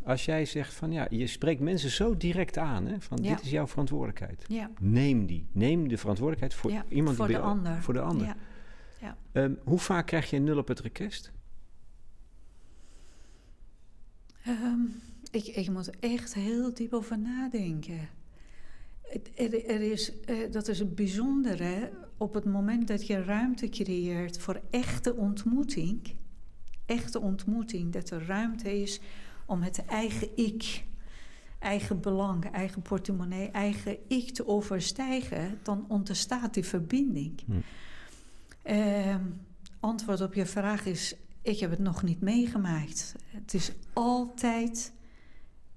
A: Als jij zegt van ja, je spreekt mensen zo direct aan, hè, van
B: Ja.
A: dit is jouw verantwoordelijkheid.
B: ja.
A: Neem die. Neem de verantwoordelijkheid voor
B: ja,
A: iemand
B: voor
A: die
B: de ander.
A: Voor de ander.
B: Ja.
A: Ehm, hoe vaak krijg je een nul op het request?
B: Ehm, ik, ik moet echt heel diep over nadenken. Er, er is, eh, dat is het bijzondere. Op het moment dat je ruimte creëert voor echte ontmoeting, echte ontmoeting, dat er ruimte is om het eigen ik, eigen belang, eigen portemonnee, eigen ik te overstijgen, dan ontstaat die verbinding.
A: Hm.
B: Ehm, antwoord op je vraag is: ik heb het nog niet meegemaakt. Het is altijd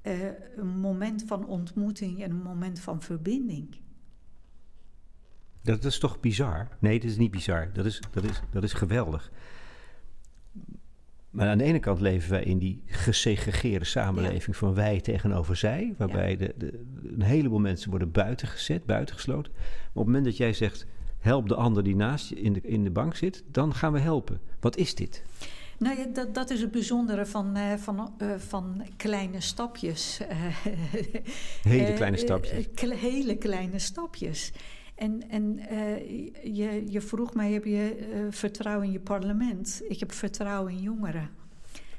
B: eh, een moment van ontmoeting en een moment van verbinding.
A: Dat is toch bizar? Nee, dat is niet bizar. Dat is, dat is, dat is geweldig. Maar aan de ene kant leven wij in die gesegregeerde samenleving van wij tegenover zij, waarbij de, de, een heleboel mensen worden buitengezet, buitengesloten. Maar op het moment dat jij zegt, help de ander die naast je in de, in de bank zit, dan gaan we helpen. Wat is dit?
B: Nou ja, dat, dat is het bijzondere van, eh, van, eh, van kleine stapjes.
A: Hele
B: Eh,
A: kleine
B: eh,
A: stapjes.
B: hele kleine stapjes. En, en uh, je, je vroeg mij, heb je uh, vertrouwen in je parlement? Ik heb vertrouwen in jongeren.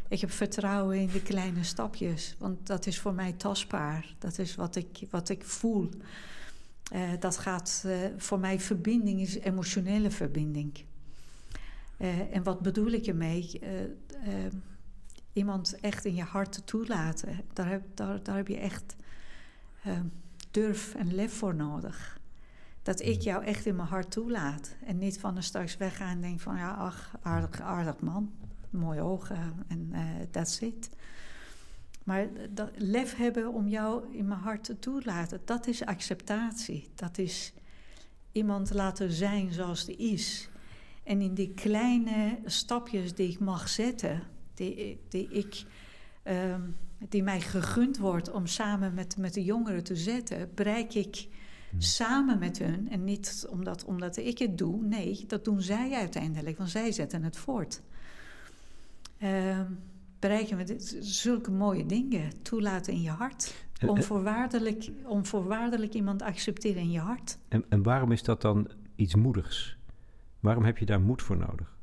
B: Ik heb vertrouwen in de kleine stapjes, want dat is voor mij tastbaar. Dat is wat ik, wat ik voel. Uh, dat gaat voor mij verbinding, is emotionele verbinding. En wat bedoel ik ermee? iemand echt in je hart toelaten. Daar heb, daar, daar heb je echt durf en lef voor nodig. Dat ik jou echt in mijn hart toelaat. En niet van er straks weggaan en denk van ja, ach, aardig, aardig man. Mooie ogen en uh, that's it. Maar dat lef hebben om jou in mijn hart te toelaten, dat is acceptatie. Dat is iemand laten zijn zoals die is. En in die kleine stapjes die ik mag zetten, die, die, ik, um, die mij gegund wordt om samen met, met de jongeren te zetten, bereik ik Hmm. Samen met hun. En niet omdat, omdat ik het doe. Nee, dat doen zij uiteindelijk. Want zij zetten het voort. Uh, bereiken we dit, zulke mooie dingen. Toelaten in je hart. Onvoorwaardelijk, onvoorwaardelijk iemand accepteren in je hart.
A: En, en waarom is dat dan iets moedigs? Waarom heb je daar moed voor nodig?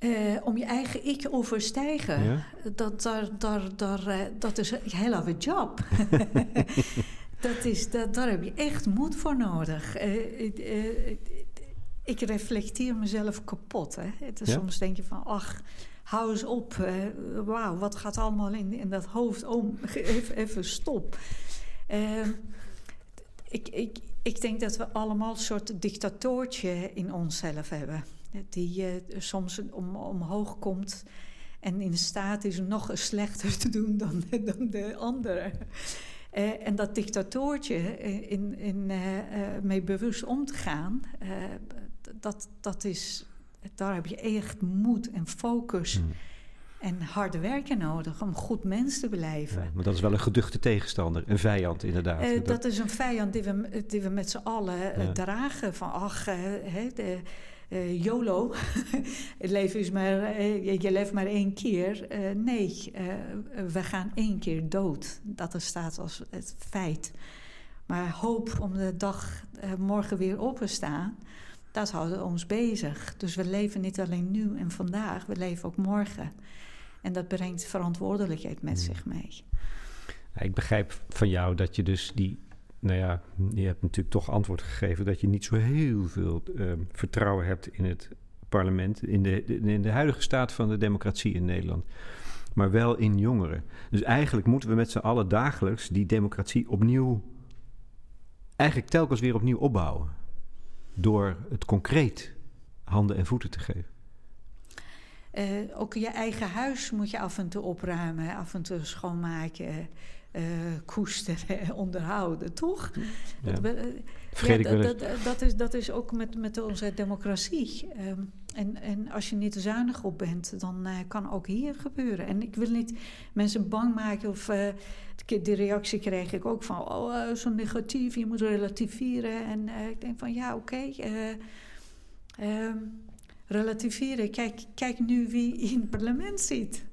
B: Uh, om je eigen ik overstijgen, ja? dat, daar, daar, daar, uh, dat is een hele job. dat is, dat, daar heb je echt moed voor nodig. Uh, uh, ik reflecteer mezelf kapot. Hè. Het is, ja? Soms denk je van, ach, hou eens op. Wauw, wat gaat allemaal in, in dat hoofd om? even, even stop. Ehm, ik, ik, ik denk dat we allemaal een soort dictatoortje in onszelf hebben. Die soms om, omhoog komt en in staat is nog slechter te doen dan, dan de anderen. Uh, en dat dictatoortje eh, in, in, mee bewust om te gaan, dat, dat is, daar heb je echt moed en focus. Hmm. En harde werken nodig om goed mens te blijven. Ja,
A: maar dat is wel een geduchte tegenstander, een vijand inderdaad.
B: Uh, dat is een vijand die we, die we met z'n allen ja. dragen. Van ach, de, uh, YOLO, het leven is maar, uh, je leeft maar één keer. Uh, nee, we gaan één keer dood. Dat staat als het feit. Maar hoop om de dag morgen weer op te staan, dat houdt ons bezig. Dus we leven niet alleen nu en vandaag, we leven ook morgen. En dat brengt verantwoordelijkheid met hmm. zich mee.
A: ik begrijp van jou dat je dus die nou ja, je hebt natuurlijk toch antwoord gegeven dat je niet zo heel veel uh, vertrouwen hebt in het parlement, in de, in de huidige staat van de democratie in Nederland, maar wel in jongeren. Dus eigenlijk moeten we met z'n allen dagelijks die democratie opnieuw, eigenlijk telkens weer opnieuw opbouwen, door het concreet handen en voeten te geven.
B: Uh, ook je eigen huis moet je af en toe opruimen, af en toe schoonmaken uh, koesteren, onderhouden, toch?
A: Ja. Dat, uh, Vergeet ja, ik
B: dat, is, dat is ook met, met onze democratie. Um, en, en als je niet zuinig op bent, dan uh, kan ook hier gebeuren. En ik wil niet mensen bang maken of die reactie kreeg ik ook van, oh, zo negatief, je moet relativeren. En ik denk van, ja, oké. Okay, um, relativeren. Kijk, kijk nu wie in het parlement zit.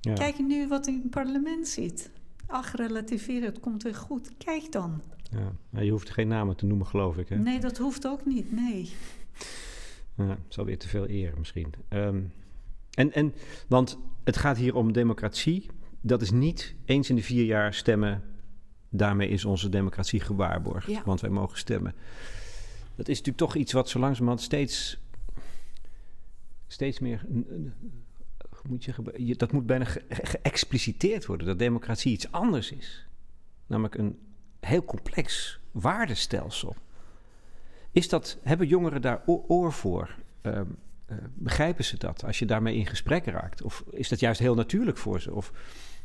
B: Ja. Kijk nu wat in het parlement zit ach, relativeren, het komt weer goed. Kijk dan.
A: Ja, je hoeft geen namen te noemen, geloof ik. Hè?
B: Nee, dat hoeft ook niet, nee.
A: Ja, dat is alweer te veel eer misschien. Um, en, en, want het gaat hier om democratie. Dat is niet eens in de vier jaar stemmen. Daarmee is onze democratie gewaarborgd, ja. want wij mogen stemmen. Dat is natuurlijk toch iets wat zo langzamerhand steeds, steeds meer moet je, dat moet bijna geëxpliciteerd worden, dat democratie iets anders is. Namelijk een heel complex waardestelsel. Is dat, hebben jongeren daar oor voor? Uh, uh, begrijpen ze dat als je daarmee in gesprek raakt? Of is dat juist heel natuurlijk voor ze? Of,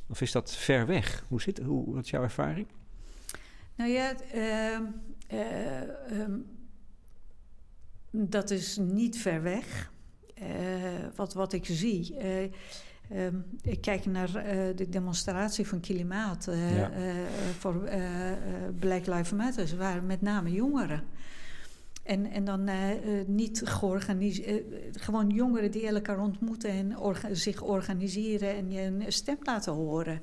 A: of is dat ver weg? Hoe, zit, hoe, wat is jouw ervaring?
B: Nou ja, uh, um, dat is niet ver weg. Uh, wat, wat ik zie. Um, ik kijk naar uh, de demonstratie van klimaat ja. voor Black Lives Matter, waren met name jongeren. En, en dan niet georganiseerd, gewoon jongeren die elkaar ontmoeten en orga zich organiseren en je een stem laten horen.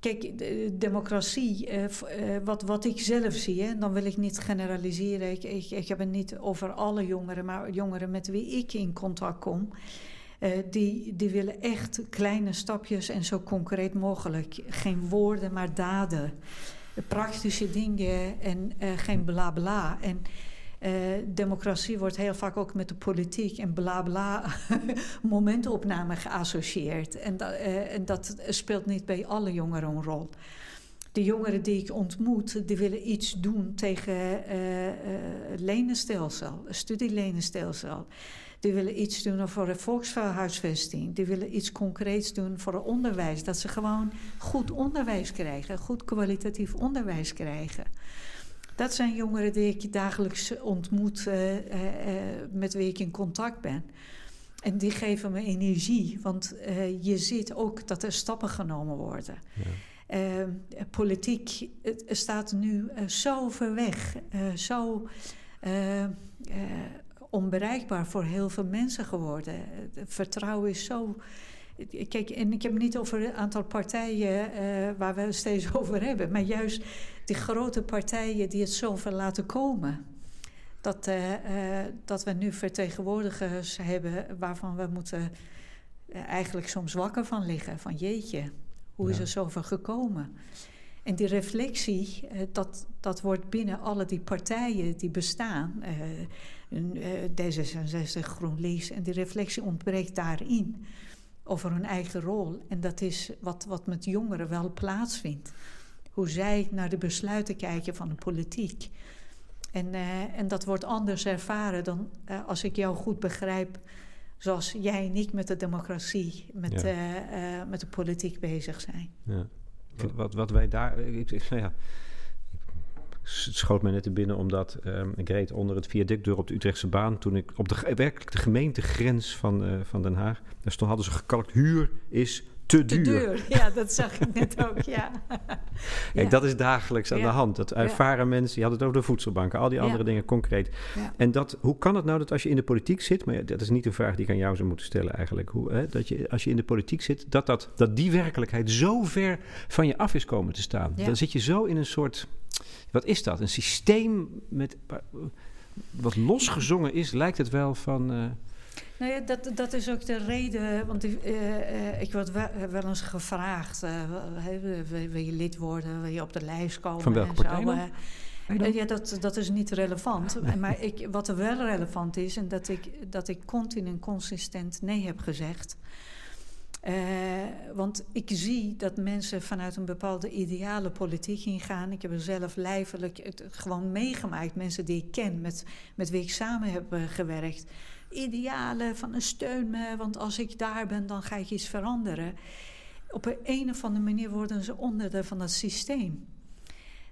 B: Kijk, de democratie, eh, eh, wat, wat ik zelf zie, hè, dan wil ik niet generaliseren. Ik, ik, ik heb het niet over alle jongeren, maar jongeren met wie ik in contact kom. eh, die, die willen echt kleine stapjes en zo concreet mogelijk. Geen woorden, maar daden. Praktische dingen en geen bla bla. En eh, democratie wordt heel vaak ook met de politiek en bla bla momentopname geassocieerd. En, eh, en dat speelt niet bij alle jongeren een rol. De jongeren die ik ontmoet, die willen iets doen tegen eh, eh, het lenenstelsel, het studielenenstelsel. Die willen iets doen voor de volkshuisvesting. Die willen iets concreets doen voor het onderwijs. Dat ze gewoon goed onderwijs krijgen, goed kwalitatief onderwijs krijgen. Dat zijn jongeren die ik dagelijks ontmoet, eh, eh, eh, met wie ik in contact ben. En die geven me energie, want je ziet ook dat er stappen genomen worden. Eh, politiek het staat nu zo ver weg, zo onbereikbaar voor heel veel mensen geworden. Het vertrouwen is zo. Kijk, en ik heb het niet over het aantal partijen eh, waar we het steeds over hebben, maar juist die grote partijen die het zover laten komen. Dat, eh, eh, dat we nu vertegenwoordigers hebben waarvan we moeten eigenlijk soms wakker van liggen. Van jeetje, hoe is er zover gekomen? En die reflectie, dat, dat wordt binnen alle die partijen die bestaan, eh, een, eh, D66, GroenLinks, en die reflectie ontbreekt daarin over hun eigen rol. En dat is wat, wat met jongeren wel plaatsvindt. Hoe zij naar de besluiten kijken van de politiek. En, eh, en dat wordt anders ervaren dan eh, als ik jou goed begrijp, zoals jij en ik met de democratie, met,
A: Ja.
B: eh, eh, met de politiek bezig zijn.
A: Ja. Wat, wat, wij daar. Ik, ik, nou ja, schoot mij net te binnen omdat ehm, ik reed onder het viaduct door op de Utrechtse baan. Toen ik op de, werkelijk de gemeentegrens van, eh, van Den Haag. Daar stond, hadden ze gekalkt: huur is te
B: Te
A: duur.
B: duur, ja, dat zag ik net ook, ja.
A: Kijk,
B: Ja.
A: dat is dagelijks aan
B: Ja.
A: de hand. Dat ervaren mensen, je had het over de voedselbanken, al die andere dingen concreet. En dat, hoe kan het nou dat als je in de politiek zit, maar dat is niet een vraag die ik aan jou zou moeten stellen eigenlijk, hoe, hè, dat je als je in de politiek zit, dat, dat, dat die werkelijkheid zo ver van je af is komen te staan. Dan zit je zo in een soort, wat is dat? Een systeem met, wat losgezongen is, lijkt het wel van... eh,
B: Nou ja, dat, dat is ook de reden, want ik, eh, eh, ik word wel, wel eens gevraagd: eh, wil, je lid worden, wil je op de lijst komen?
A: Van welke
B: en zo,
A: partij dan?
B: Eh, ja, dat, dat is niet relevant. Maar ik, wat er wel relevant is, en dat ik, dat ik continu en consistent nee heb gezegd. Eh, want ik zie dat mensen vanuit een bepaalde ideale politiek ingaan. Ik heb er zelf lijfelijk het gewoon meegemaakt. Mensen die ik ken, met, met wie ik samen heb eh, gewerkt. Idealen van een steun me, want als ik daar ben, dan ga ik iets veranderen. Op een, of andere manier worden ze onderdeel van dat systeem.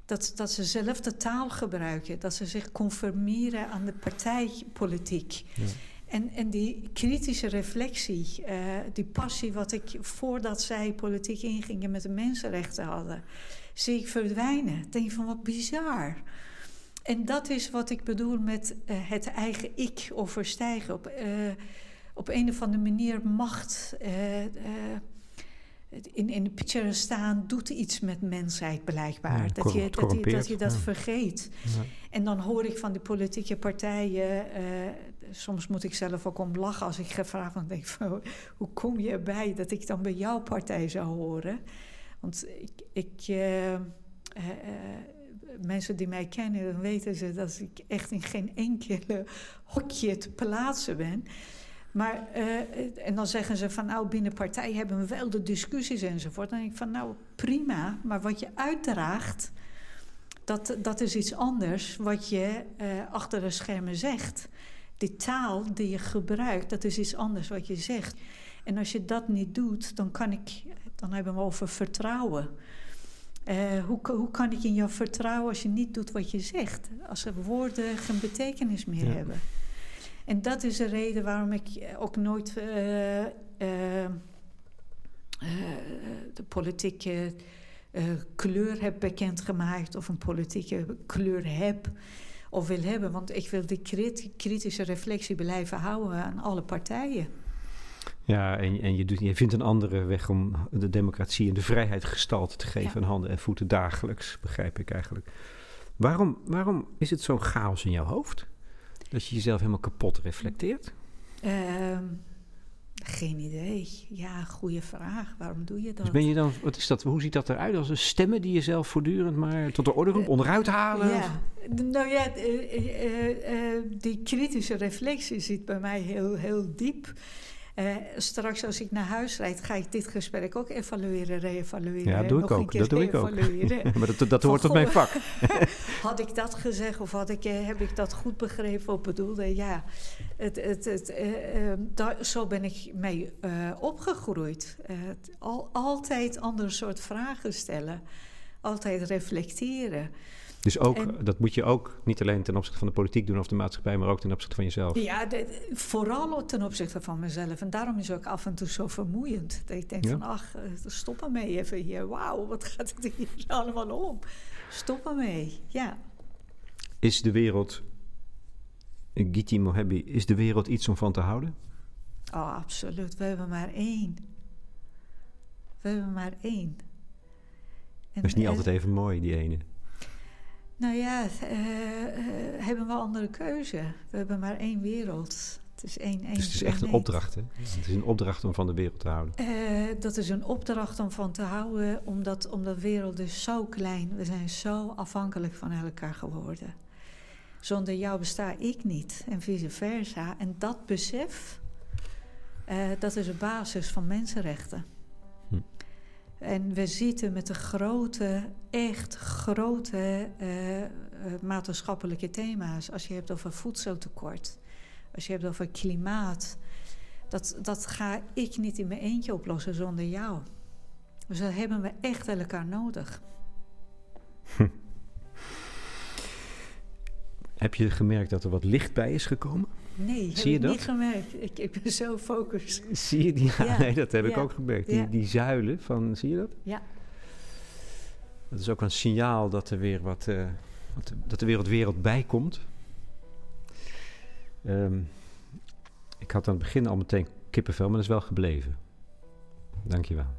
B: Dat, dat ze zelf de taal gebruiken, dat ze zich conformeren aan de partijpolitiek.
A: Ja.
B: En, en die kritische reflectie, eh, die passie wat ik voordat zij politiek ingingen met de mensenrechten hadden, zie ik verdwijnen. Ik denk van wat bizar. En dat is wat ik bedoel met eh, het eigen ik overstijgen. Op, eh, op een of andere manier macht in, in de picture staan doet iets met mensheid blijkbaar.
A: Ja,
B: dat, je, dat, je, dat je dat
A: ja.
B: vergeet.
A: ja.
B: En dan hoor ik van die politieke partijen, eh, soms moet ik zelf ook om lachen als ik gevraagd word. denk van, hoe kom je erbij dat ik dan bij jouw partij zou horen? Want ik, ik eh, eh, mensen die mij kennen, dan weten ze dat ik echt in geen enkele hokje te plaatsen ben. Maar, eh, en dan zeggen ze van, nou, binnen partij hebben we wel de discussies enzovoort. Dan denk ik van, nou, prima, maar wat je uitdraagt, dat, dat is iets anders wat je eh, achter de schermen zegt. Die taal die je gebruikt, dat is iets anders wat je zegt. En als je dat niet doet, dan kan ik, dan hebben we over vertrouwen. Eh, hoe, hoe kan ik in jou vertrouwen als je niet doet wat je zegt? Als er woorden geen betekenis meer
A: Ja.
B: hebben. En dat is de reden waarom ik ook nooit eh, eh, eh, de politieke eh, kleur heb bekendgemaakt of een politieke kleur heb of wil hebben. Want ik wil die crit- kritische reflectie blijven houden aan alle partijen.
A: Ja, en, en je, doet, je vindt een andere weg om de democratie en de vrijheid gestalte te geven
B: Ja.
A: aan handen en voeten dagelijks, begrijp ik eigenlijk. Waarom, waarom is het zo'n chaos in jouw hoofd? Dat je jezelf helemaal kapot reflecteert?
B: Ehm, geen idee. Ja, goede vraag. Waarom doe je dat?
A: Dus ben je dan, wat is dat, hoe ziet dat eruit? Als een stemmen die je zelf voortdurend maar tot de orde roept, onderuit halen?
B: Ja, nou ja, eh, eh, eh, die kritische reflectie zit bij mij heel, heel diep. Eh, straks als ik naar huis rijd, ga ik dit gesprek ook evalueren, re-evalueren.
A: Ja, dat doe ik ook. Dat doe ik ook. maar dat, dat hoort tot mijn vak.
B: Had ik dat gezegd of had ik, eh, heb ik dat goed begrepen of bedoelde? Ja, het, het, het, eh, eh, daar, zo ben ik mee opgegroeid. Al, altijd ander soort vragen stellen. Altijd reflecteren.
A: Dus ook,
B: En-
A: dat moet je ook niet alleen ten opzichte van de politiek doen of de maatschappij, maar ook ten opzichte van jezelf.
B: Ja, de- vooral ten opzichte van mezelf. En daarom is het ook af en toe zo vermoeiend. Dat ik denk
A: Ja.
B: van, ach, eh, stop ermee even hier. Wauw, wat gaat het hier allemaal om? Stop ermee, ja.
A: Is de wereld, Giti Mohebi, is de wereld iets om van te houden?
B: Oh, absoluut. We hebben maar één. We hebben maar één. En,
A: Dat is niet
B: eh,
A: altijd even mooi, die ene.
B: Nou ja, eh, eh, hebben we andere keuze. We hebben maar één wereld. Het is één, één
A: Dus het is echt een opdracht, hè? Het is een opdracht om van de wereld te houden.
B: Eh, dat is een opdracht om van te houden, omdat, omdat de wereld is zo klein. We zijn zo afhankelijk van elkaar geworden. Zonder jou besta ik niet en vice versa. En dat besef, dat is de basis van mensenrechten.
A: Hm.
B: En we zitten met de grote, echt grote eh, eh, maatschappelijke thema's. Als je hebt over voedseltekort, als je hebt over klimaat. Dat, dat ga ik niet in mijn eentje oplossen zonder jou. Dus daar hebben we echt elkaar nodig.
A: Heb je gemerkt dat er wat licht bij is gekomen?
B: Nee,
A: Zie je dat?
B: niet gemerkt. Ik, ik ben zo gefocust.
A: Zie je die? Ja,
B: Ja,
A: nee, dat heb ik ook gemerkt. Die, die zuilen van, zie je dat?
B: Ja.
A: Dat is ook een signaal dat er weer wat, eh, wat dat er weer wat wereld bij komt. Ehm, ik had aan het begin al meteen kippenvel, maar dat is wel gebleven. Dankjewel.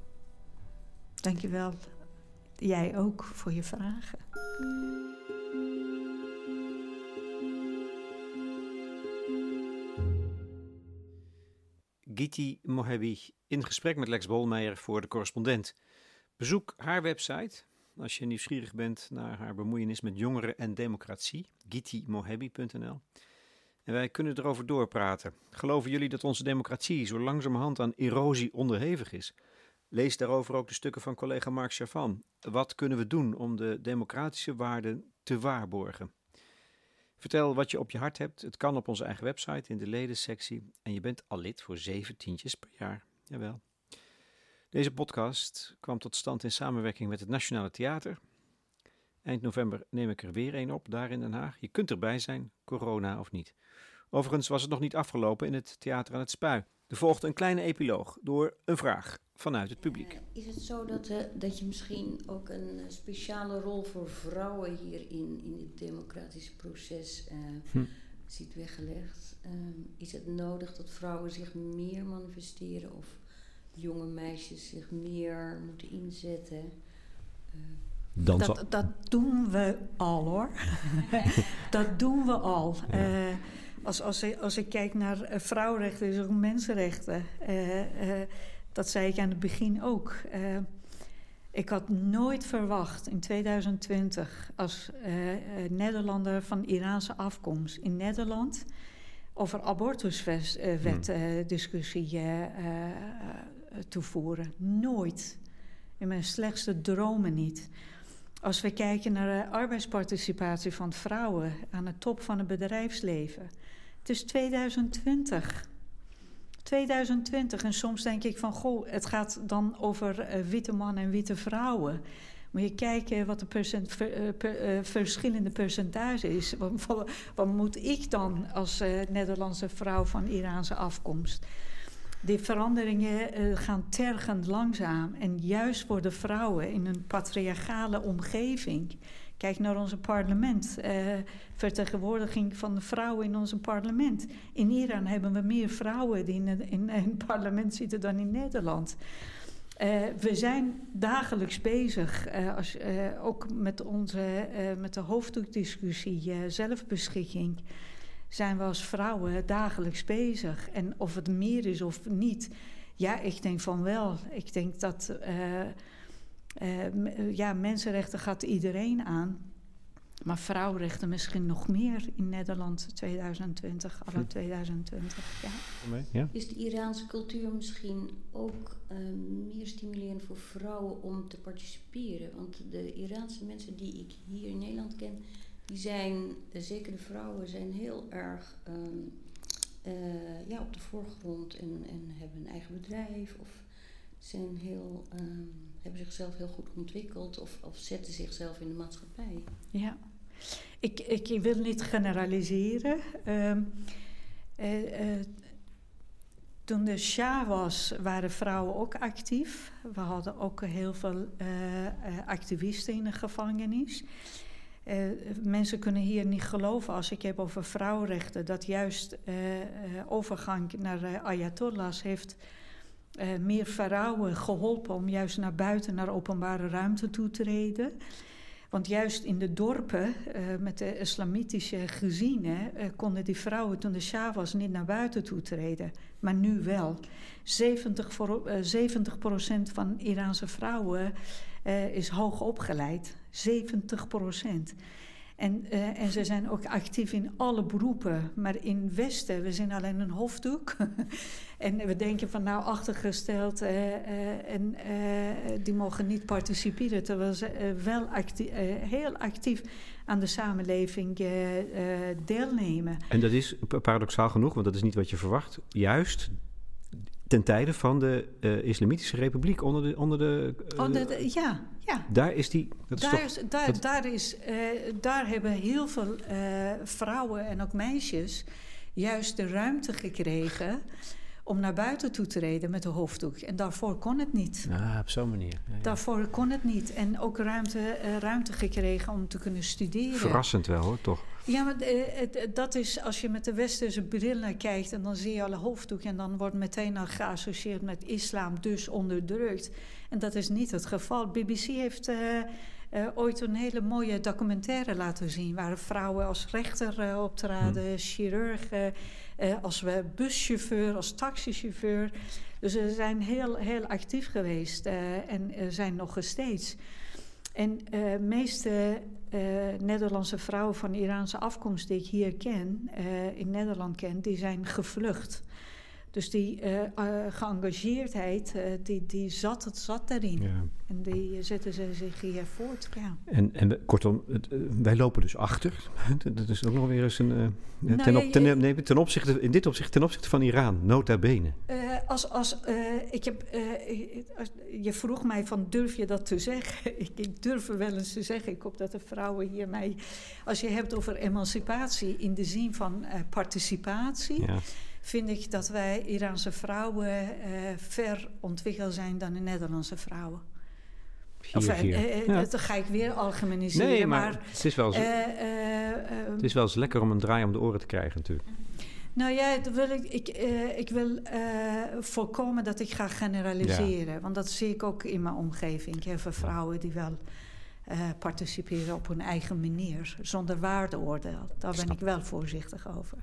B: Dankjewel. Jij ook voor je vragen.
A: Giti Mohebi in gesprek met Lex Bolmeijer voor de correspondent. Bezoek haar website als je nieuwsgierig bent naar haar bemoeienis met jongeren en democratie, gitimohebi.nl. En wij kunnen erover doorpraten. Geloven jullie dat onze democratie zo langzamerhand aan erosie onderhevig is? Lees daarover ook de stukken van collega Mark Chavan. Wat kunnen we doen om de democratische waarden te waarborgen? Vertel wat je op je hart hebt. Het kan op onze eigen website in de ledensectie. En je bent al lid voor zeven tientjes per jaar. Jawel. Deze podcast kwam tot stand in samenwerking met het Nationale Theater. Eind november neem ik er weer een op, daar in Den Haag. Je kunt erbij zijn, corona of niet. Overigens was het nog niet afgelopen in het Theater aan het Spui. Er volgt een kleine epiloog door een vraag vanuit het publiek.
E: Eh, Is het zo dat, eh, dat je misschien ook een eh, speciale rol voor vrouwen hierin, in dit democratische proces, eh,
A: Hm.
E: ziet weggelegd? Ehm, is het nodig dat vrouwen zich meer manifesteren of jonge meisjes zich meer moeten inzetten? Eh,
A: Dan
B: Dat, dat doen we al hoor. dat doen we al. Eh, als, als, ik, als ik kijk naar vrouwenrechten, is ook mensenrechten. Eh, eh, dat zei ik aan het begin ook. Eh, ik had nooit verwacht in 2020 als eh, eh, Nederlander van Iraanse afkomst in Nederland over abortuswet eh, discussie eh, eh, toevoeren. Nooit. In mijn slechtste dromen niet. Als we kijken naar de arbeidsparticipatie van vrouwen aan de top van het bedrijfsleven. Het is 2020. 2020 en soms denk ik van, goh, het gaat dan over eh, witte mannen en witte vrouwen. Moet je kijken wat de percent, eh, eh, verschillende percentage is. Wat, wat, moet ik dan als Nederlandse vrouw van Iraanse afkomst? Die veranderingen gaan tergend langzaam. En juist voor de vrouwen in een patriarchale omgeving Kijk naar ons parlement. Uh, vertegenwoordiging van de vrouwen in ons parlement. In Iran hebben we meer vrouwen die in, in, het parlement zitten dan in Nederland. Uh, we zijn dagelijks bezig, uh, als, ook met, onze, met de hoofddoekdiscussie zelfbeschikking, zijn we als vrouwen dagelijks bezig. En of het meer is of niet, ja, ik denk van wel. Ik denk dat ja, mensenrechten gaat iedereen aan. Maar vrouwenrechten misschien nog meer in Nederland 2020, alle 2020. Ja.
E: ja. Is de Iraanse cultuur misschien ook uh, meer stimulerend voor vrouwen om te participeren? Want de Iraanse mensen die ik hier in Nederland ken, die zijn, zeker de vrouwen, zijn heel erg um, uh, ja, op de voorgrond en, en hebben een eigen bedrijf of zijn heel, um, hebben zichzelf heel goed ontwikkeld of, of zetten zichzelf in de maatschappij.
B: Ja. Ik, ik wil niet generaliseren. Uh, uh, toen de Shah was, waren vrouwen ook actief. We hadden ook heel veel uh, activisten in de gevangenis. mensen kunnen hier niet geloven als ik heb over vrouwenrechten, dat juist overgang naar ayatollahs heeft meer vrouwen geholpen om juist naar buiten, naar openbare ruimte toe te treden. Want juist in de dorpen uh, met de islamitische gezinnen uh, konden die vrouwen toen de Shah was niet naar buiten toe treden. Maar nu wel. 70, voor, uh, 70 van Iraanse vrouwen eh, is hoog opgeleid. 70 procent. En, uh, en ze zijn ook actief in alle beroepen. Maar in Westen, we zijn alleen een hoofddoek. en we denken van nou achtergesteld uh, uh, en die mogen niet participeren. Terwijl ze wel heel actief aan de samenleving deelnemen.
A: En dat is paradoxaal genoeg, want dat is niet wat je verwacht. Juist ten tijde van de Islamitische Republiek onder de... Onder de,
B: onder de ja, ja.
A: Daar is die.
B: Dat daar, is toch, daar, daar, is, uh, daar hebben heel veel uh, vrouwen en ook meisjes juist de ruimte gekregen om naar buiten toe te treden met de hoofddoek. En daarvoor kon het niet.
A: Ah, op zo'n manier. Ja,
B: ja. Daarvoor kon het niet. En ook ruimte, uh, ruimte gekregen om te kunnen studeren.
A: Verrassend wel hoor, toch?
B: Ja, maar het, dat is als je met de westerse bril naar kijkt... en dan zie je alle hoofddoek... en dan wordt meteen al geassocieerd met islam, dus onderdrukt. En dat is niet het geval. BBC heeft... Uh, uh, ooit een hele mooie documentaire laten zien... waar vrouwen als rechter uh, optraden, hmm. chirurg, als buschauffeur, als taxichauffeur. Dus ze zijn heel, heel actief geweest en zijn nog steeds. En de uh, meeste uh, Nederlandse vrouwen van Iraanse afkomst die ik hier ken, uh, in Nederland ken, die zijn gevlucht. Dus die uh, geëngageerdheid, die, die zat, het zat erin. Ja. En die zetten ze zich hier voort. Ja.
A: En, en kortom, het, wij lopen dus achter. Dat is ook nog weer eens een. Nou, ten, op, ten, nee, ten, opzichte, in dit opzicht ten opzichte van Iran, nota bene.
B: als, als, ik heb, je vroeg mij van durf je dat te zeggen? ik, ik durf wel eens te zeggen. Ik hoop dat de vrouwen hier mij. Als je hebt over emancipatie in de zin van participatie. Ja vind ik dat wij Iraanse vrouwen uh, ver ontwikkeld zijn dan de Nederlandse vrouwen.
A: Hier, of, uh, uh,
B: ja. Dat ga ik weer algemeniseren.
A: Nee, maar, maar het, is wel eens, het is wel eens lekker om een draai om de oren te krijgen natuurlijk.
B: Nou ja, wil ik, ik, ik wil voorkomen dat ik ga generaliseren. Ja. Want dat zie ik ook in mijn omgeving. Ik heb vrouwen die wel participeren op hun eigen manier. Zonder waardeoordeel. Daar ben ik wel voorzichtig over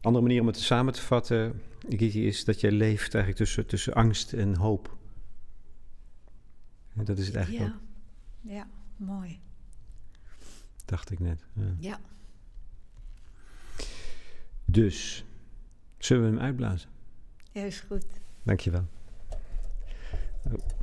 A: andere manier om het samen te vatten, Gigi, is dat je leeft eigenlijk tussen, tussen angst en hoop. En dat is het eigenlijk
B: ja. ook. Ja, mooi.
A: Dacht ik net. Ja.
B: ja.
A: Dus, zullen we hem uitblazen?
B: Ja, is goed.
A: Dankjewel. Oh.